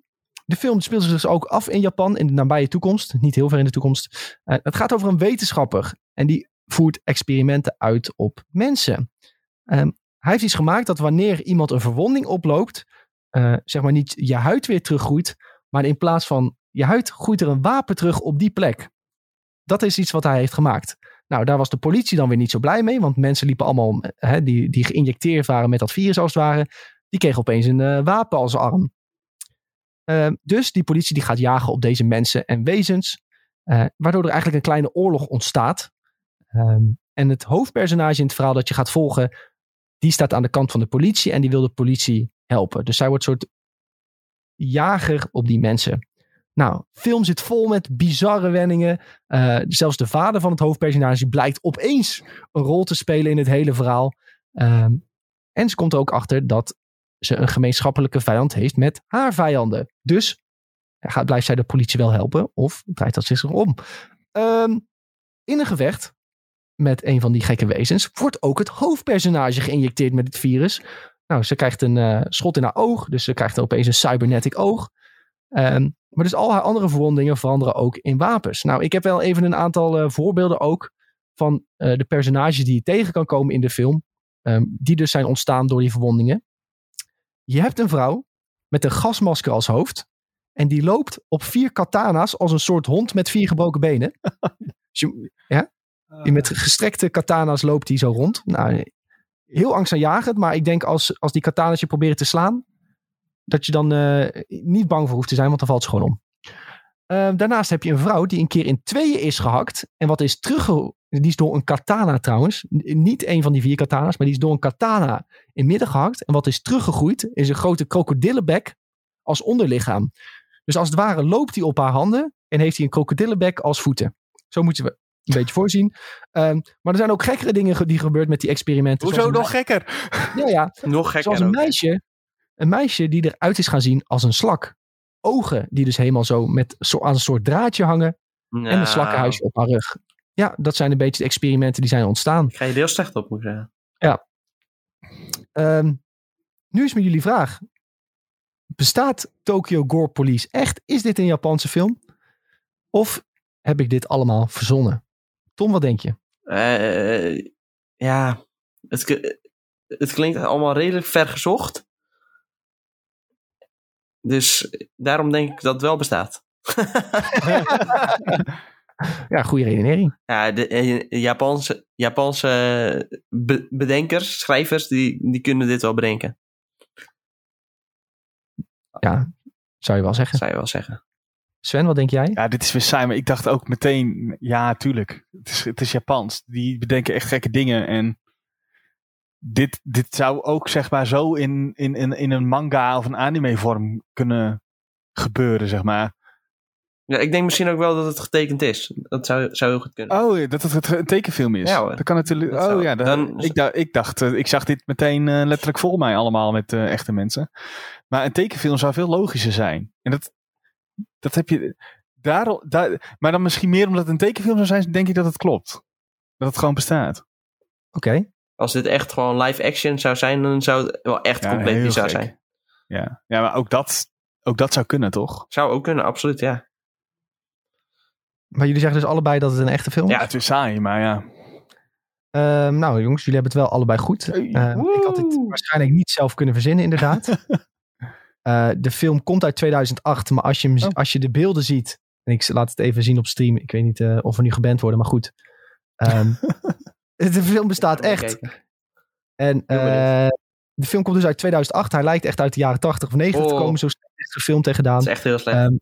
de film speelt zich dus ook af in Japan in de nabije toekomst. Niet heel ver in de toekomst. Eh, het gaat over een wetenschapper. En die voert experimenten uit op mensen. Ehm, hij heeft iets gemaakt dat wanneer iemand een verwonding oploopt, eh, zeg maar niet je huid weer teruggroeit, maar in plaats van je huid groeit er een wapen terug op die plek. Dat is iets wat hij heeft gemaakt. Nou, daar was de politie dan weer niet zo blij mee, want mensen liepen allemaal, eh, hè, die, die geïnjecteerd waren met dat virus als het ware, die kregen opeens een wapen als arm. Eh, dus die politie die gaat jagen op deze mensen en wezens. Eh, waardoor er eigenlijk een kleine oorlog ontstaat. Ehm, en het hoofdpersonage in het verhaal dat je gaat volgen, die staat aan de kant van de politie en die wil de politie helpen. Dus zij wordt een soort jager op die mensen. Nou, film zit vol met bizarre wendingen. Uh, zelfs de vader van het hoofdpersonage blijkt opeens een rol te spelen in het hele verhaal. Um, en ze komt er ook achter dat ze een gemeenschappelijke vijand heeft met haar vijanden. Dus gaat, blijft zij de politie wel helpen of draait dat zich om? Um, in een gevecht met een van die gekke wezens wordt ook het hoofdpersonage geïnjecteerd met het virus. Nou, ze krijgt een uh, schot in haar oog, dus ze krijgt opeens een cybernetic oog. Um, maar dus al haar andere verwondingen veranderen ook in wapens. Nou, ik heb wel even een aantal uh, voorbeelden ook van uh, de personages die je tegen kan komen in de film. Um, die dus zijn ontstaan door die verwondingen. Je hebt een vrouw met een gasmasker als hoofd. En die loopt op vier katana's als een soort hond met vier gebroken benen. ja? Met gestrekte katana's loopt die zo rond. Nou, heel angstaanjagend. Maar ik denk als, als die katana's je proberen te slaan. Dat je dan uh, niet bang voor hoeft te zijn. Want dan valt ze gewoon om. Uh, daarnaast heb je een vrouw die een keer in tweeën is gehakt. En wat is terugge... Die is door een katana trouwens. Niet een van die vier katana's. Maar die is door een katana in midden gehakt. En wat is teruggegroeid is een grote krokodillenbek als onderlichaam. Dus als het ware loopt hij op haar handen. En heeft hij een krokodillenbek als voeten. Zo moeten we een beetje voorzien. Um, maar er zijn ook gekkere dingen die gebeurd met die experimenten. Hoezo nog gekker? Ja, ja. nog gekker Zoals een meisje, een meisje die eruit is gaan zien als een slak. Ogen die dus helemaal zo met zo aan een soort draadje hangen. Nou, En een slakkenhuisje op haar rug. Ja, dat zijn een beetje de experimenten die zijn ontstaan. Ik ga je er heel slecht op moeten zeggen. Um, nu is me jullie vraag. Bestaat Tokyo Gore Police echt? Is dit een Japanse film? Of heb ik dit allemaal verzonnen? Tom, wat denk je? Uh, ja, het, het klinkt allemaal redelijk vergezocht. Dus daarom denk ik dat het wel bestaat. ja, goede redenering. Ja, de, de Japanse, Japanse be bedenkers, schrijvers, die, die kunnen dit wel bedenken. Ja, zou je wel zeggen. Zou je wel zeggen. Sven, wat denk jij? Ja, dit is weer saai, maar ik dacht ook meteen, ja, tuurlijk. Het is, het is Japans. Die bedenken echt gekke dingen. En dit, dit zou ook, zeg maar, zo in, in, in, in een manga of een anime vorm kunnen gebeuren, zeg maar. Ja, ik denk misschien ook wel dat het getekend is. Dat zou, zou heel goed kunnen. Oh, dat het een tekenfilm is. Ja, hoor. dat kan natuurlijk. Dat oh zou- ja, dan, dan- ik, dacht, ik dacht, eh, ik zag dit meteen eh, letterlijk voor mij allemaal met eh, echte mensen. Maar een tekenfilm zou veel logischer zijn. En dat, dat heb je. Daar, daar, maar dan misschien meer omdat het een tekenfilm zou zijn, denk ik dat het klopt. Dat het gewoon bestaat. Oké. Als dit echt gewoon live action zou zijn, dan zou het wel echt Ja, compleet bizar gek. zijn. Ja, ja maar ook dat, ook dat zou kunnen, toch? Zou ook kunnen, absoluut, ja. Maar jullie zeggen dus allebei dat het een echte film is? Ja, het is saai, maar ja. Ehm, nou jongens, jullie hebben het wel allebei goed. Hey, Ehm, ik had het waarschijnlijk niet zelf kunnen verzinnen, inderdaad. Eh, de film komt uit 2008, maar als je, hem, Oh. als je de beelden ziet... En ik laat het even zien op stream. Ik weet niet eh, of we nu geband worden, maar goed. Ehm, de film bestaat echt. En eh, de film komt dus uit 2008. Hij lijkt echt uit de jaren 80 of 90 te Oh. komen. Zo slecht is het gefilmd en gedaan. Dat is echt heel slecht. Ehm,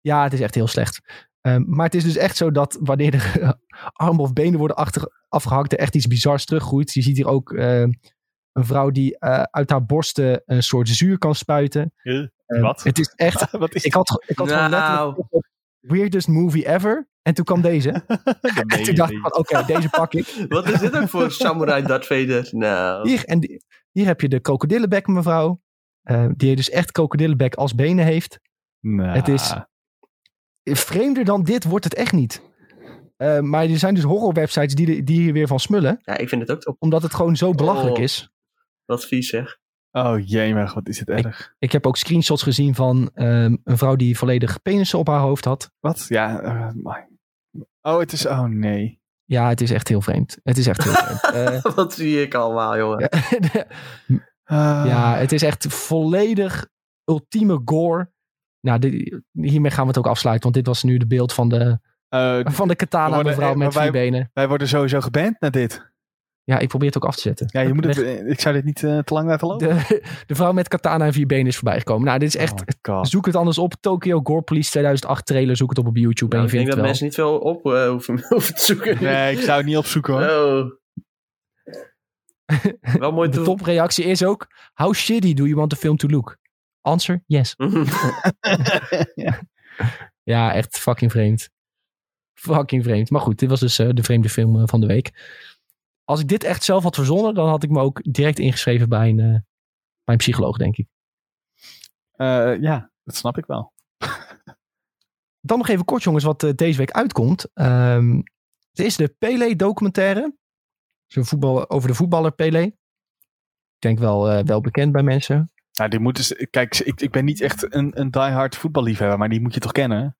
ja, het is echt heel slecht. Ehm, maar het is dus echt zo dat wanneer er armen of benen worden achter, afgehakt, er echt iets bizars teruggroeit. Je ziet hier ook eh, een vrouw die eh, uit haar borsten een soort zuur kan spuiten. Ehm, Wat? Het is echt. Wat is Ik had, ik had gewoon Nou. letterlijk op weirdest movie ever. En toen kwam deze. En toen dacht ik van, oké, deze pak ik. Wat is dit ook voor Samurai Darth Vader? Nou, Hier, en die- hier heb je de krokodillenbek mevrouw. eh, die dus echt krokodillenbek als benen heeft. Nou, Het is- Vreemder dan dit wordt het echt niet. Eh, maar er zijn dus horrorwebsites die, die hier weer van smullen. ja, ik vind het ook top. Omdat het gewoon zo belachelijk Oh. is. Wat vies zeg. Oh jemig, wat is het erg. Ik heb ook screenshots gezien van ehm, een vrouw die volledig penissen op haar hoofd had. Wat? Ja. eh, maar- oh, het is. Oh nee. Ja, het is echt heel vreemd. Het is echt heel vreemd. Eh, Wat zie ik allemaal, jongen. Ah. ja, het is echt volledig ultieme gore. Nou, dit- hiermee gaan we het ook afsluiten. Want dit was nu de beeld van de, Eh, van de katana worden- mevrouw eh, met vier benen. wij worden sowieso geband naar dit. Ja, ik probeer het ook af te zetten. Ja, je moet het, eh, ik zou dit niet te lang laten lopen. de, de vrouw met katana en vier benen is voorbij gekomen. Nou, dit is echt... Oh God. Zoek het anders op. Tokyo Gore Police 2008 trailer. Zoek het op op YouTube Nou, en je ik denk dat wel. mensen niet veel op eh, hoeven, hoeven te zoeken. Nee, ik zou het niet opzoeken hoor. Oh. Wel mooi De topreactie is ook... How shitty do you want the film to look? Answer, yes. Ja, echt fucking vreemd. Fucking vreemd. Maar goed, dit was dus eh, de vreemde film eh, van de week. Als ik dit echt zelf had verzonnen, dan had ik me ook direct ingeschreven bij een, eh, bij een psycholoog, denk ik. Eh, ja, dat snap ik wel. Dan nog even kort, jongens, wat eh, deze week uitkomt. Ehm het is de Pele-documentaire. Zo'n voetbal, over de voetballer Pele. Ik denk wel, eh, wel bekend bij mensen. Nou, die moet dus, kijk, ik, ik ben niet echt een, een diehard voetballiefhebber, maar die moet je toch kennen?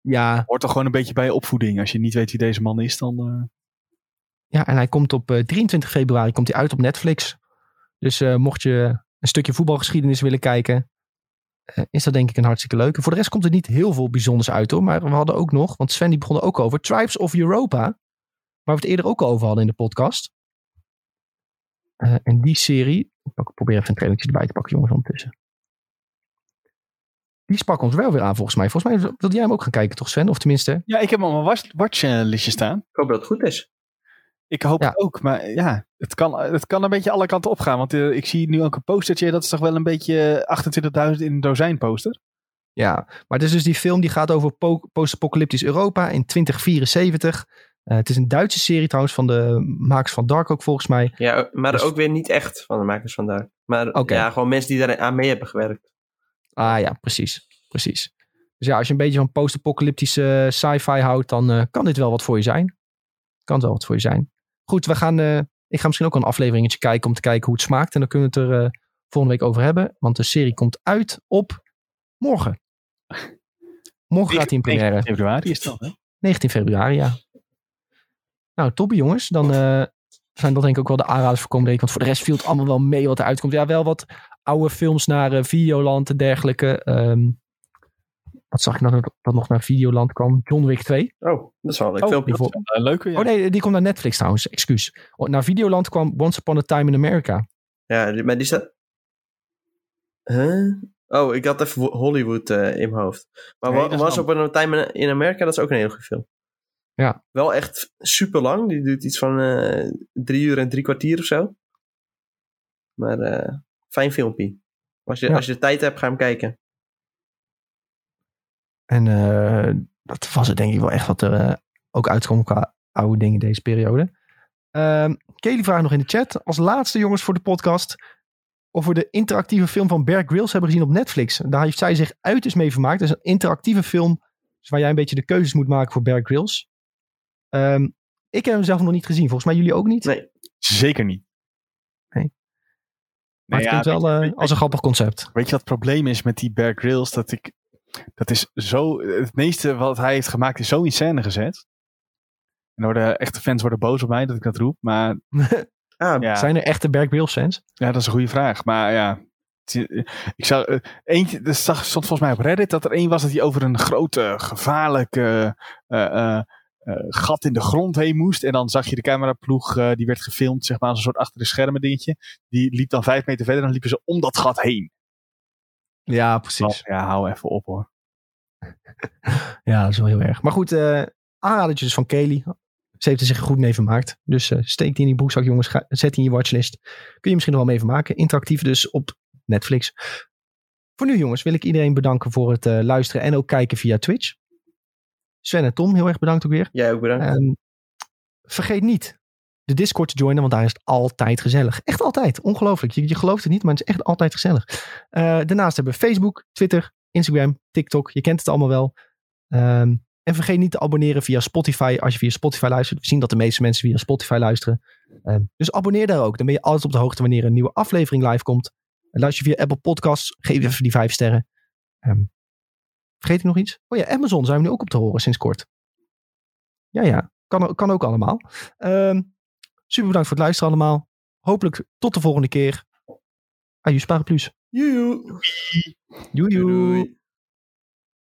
Ja, Hoort toch gewoon een beetje bij je opvoeding. Als je niet weet wie deze man is, dan... eh, ja en hij komt op eh, 23 februari komt hij uit op Netflix. Dus eh, mocht je een stukje voetbalgeschiedenis willen kijken, eh, is dat denk ik een hartstikke leuke. Voor de rest komt er niet heel veel bijzonders uit hoor. Maar we hadden ook nog, want Sven die begon er ook over, Tribes of Europa. Waar we het eerder ook al over hadden in de podcast. Eh, en die serie, ik probeer even een trailertje erbij te pakken jongens ondertussen. Die sprak ons wel weer aan volgens mij. Volgens mij wilde jij hem ook gaan kijken toch Sven? Of tenminste, Ja, ik heb hem op mijn watch- watchlistje staan. Ik hoop dat het goed is. Ik hoop Ja. het ook, maar ja, het kan, het kan een beetje alle kanten opgaan. Want eh, ik zie nu ook een postertje, dat is toch wel een beetje 28.000 in een dozijn poster. Ja, maar het is dus die film die gaat over po- post-apocalyptisch Europa in 2074. Eh, het is een Duitse serie trouwens van de makers van Dark ook volgens mij. Ja, maar Dus- ook weer niet echt van de makers vandaar. Maar Oké. ja, gewoon mensen die daar aan mee hebben gewerkt. Ah ja, precies. precies. Dus ja, als je een beetje van post-apocalyptische eh, sci-fi houdt, dan eh, kan dit wel wat voor je zijn. Kan het wel wat voor je zijn. Goed, we gaan, eh, ik ga misschien ook wel een afleveringetje kijken om te kijken hoe het smaakt. En dan kunnen we het er eh, volgende week over hebben. Want de serie komt uit op morgen. Morgen gaat hij in première. 19 februari is dat, hè? 19 februari, ja. Nou, toppie jongens. Dan eh, zijn dat denk ik ook wel de aanraders voor komende week. Want voor de rest viel het allemaal wel mee wat eruit komt. Ja, wel wat oude films naar eh, Videoland en dergelijke. Ehm, wat zag ik nou dat, dat nog naar Videoland kwam? John Wick 2. Oh, dat is wel een leuk Oh, filmpje. Uh, ja. Oh nee, die komt naar Netflix trouwens. Excuus. Oh, naar Videoland kwam Once Upon a Time in America. Ja, die- maar die staat... Huh? Oh, ik had even Hollywood eh, in mijn hoofd. Maar Nee, was op een time in Amerika, dat is ook een hele goede film. Ja. Wel echt super lang. Die duurt iets van eh, drie uur en drie kwartier of zo. Maar eh, fijn filmpje. Als je, Ja. als je de tijd hebt, ga hem kijken. En eh, dat was het denk ik wel echt wat er ook uitkwam qua oude dingen deze periode. Ehm Kelly vraagt nog in de chat. Als laatste jongens voor de podcast. Of we de interactieve film van Bear Grylls hebben gezien op Netflix. Daar heeft zij zich uiterst mee vermaakt. Het is een interactieve film. Dus waar jij een beetje de keuzes moet maken voor Bear Grylls. Ehm, ik heb hem zelf nog niet gezien. Volgens mij jullie ook niet. Nee. Zeker niet. Nee. Nee, Maar het ja, klinkt wel je- eh, als een grappig concept. Weet je wat het probleem is met die Bear Grylls? Dat ik, dat is zo, het meeste wat hij heeft gemaakt is zo in scène gezet. En worden, echte fans worden boos op mij dat ik dat roep. Maar Ah, ja, Zijn er echte Bear Grylls fans? ja dat is een goede vraag. Maar ja, ik zou, eh, eentje, er zag- stond volgens mij op Reddit dat er één was dat hij over een grote, gevaarlijke eh, eh, eh, gat in de grond heen moest. En dan zag je de cameraploeg, eh, die werd gefilmd, zeg maar, als een soort achter de schermen dingetje. Die liep dan vijf meter verder en dan liepen ze om dat gat heen. Ja, precies. Ja, hou even op hoor. Ja, dat is wel heel erg. Maar goed, aanradertjes dus van Kelly. Ze heeft er zich goed mee vermaakt. Dus steek die in die broekzak, jongens. Ga, zet die in je watchlist. Kun je misschien nog wel mee vermaken. Interactief dus op Netflix. Voor nu, jongens, wil ik iedereen bedanken voor het luisteren en ook kijken via Twitch. Sven en Tom, heel erg bedankt ook weer. jij ook bedankt. Ehm, vergeet niet de Discord te joinen, want daar is het altijd gezellig. Echt altijd. Ongelooflijk. Je, je gelooft het niet, maar het is echt altijd gezellig. Eh, daarnaast hebben we Facebook, Twitter, Instagram, TikTok. Je kent het allemaal wel. Ehm, en vergeet niet te abonneren via Spotify als je via Spotify luistert. We zien dat de meeste mensen via Spotify luisteren. Ehm, dus abonneer daar ook. Dan ben je altijd op de hoogte wanneer een nieuwe aflevering live komt. En luister je via Apple Podcasts, geef even die vijf sterren. Vergeet ik nog iets? Oh ja, Amazon zijn we nu ook op te horen sinds kort. Ja, ja. Kan, ook- kan ook allemaal. Ehm, super bedankt voor het luisteren allemaal. Hopelijk tot de volgende keer. Ajus Paraplu's. Joejoe. Joe, joe. Doei.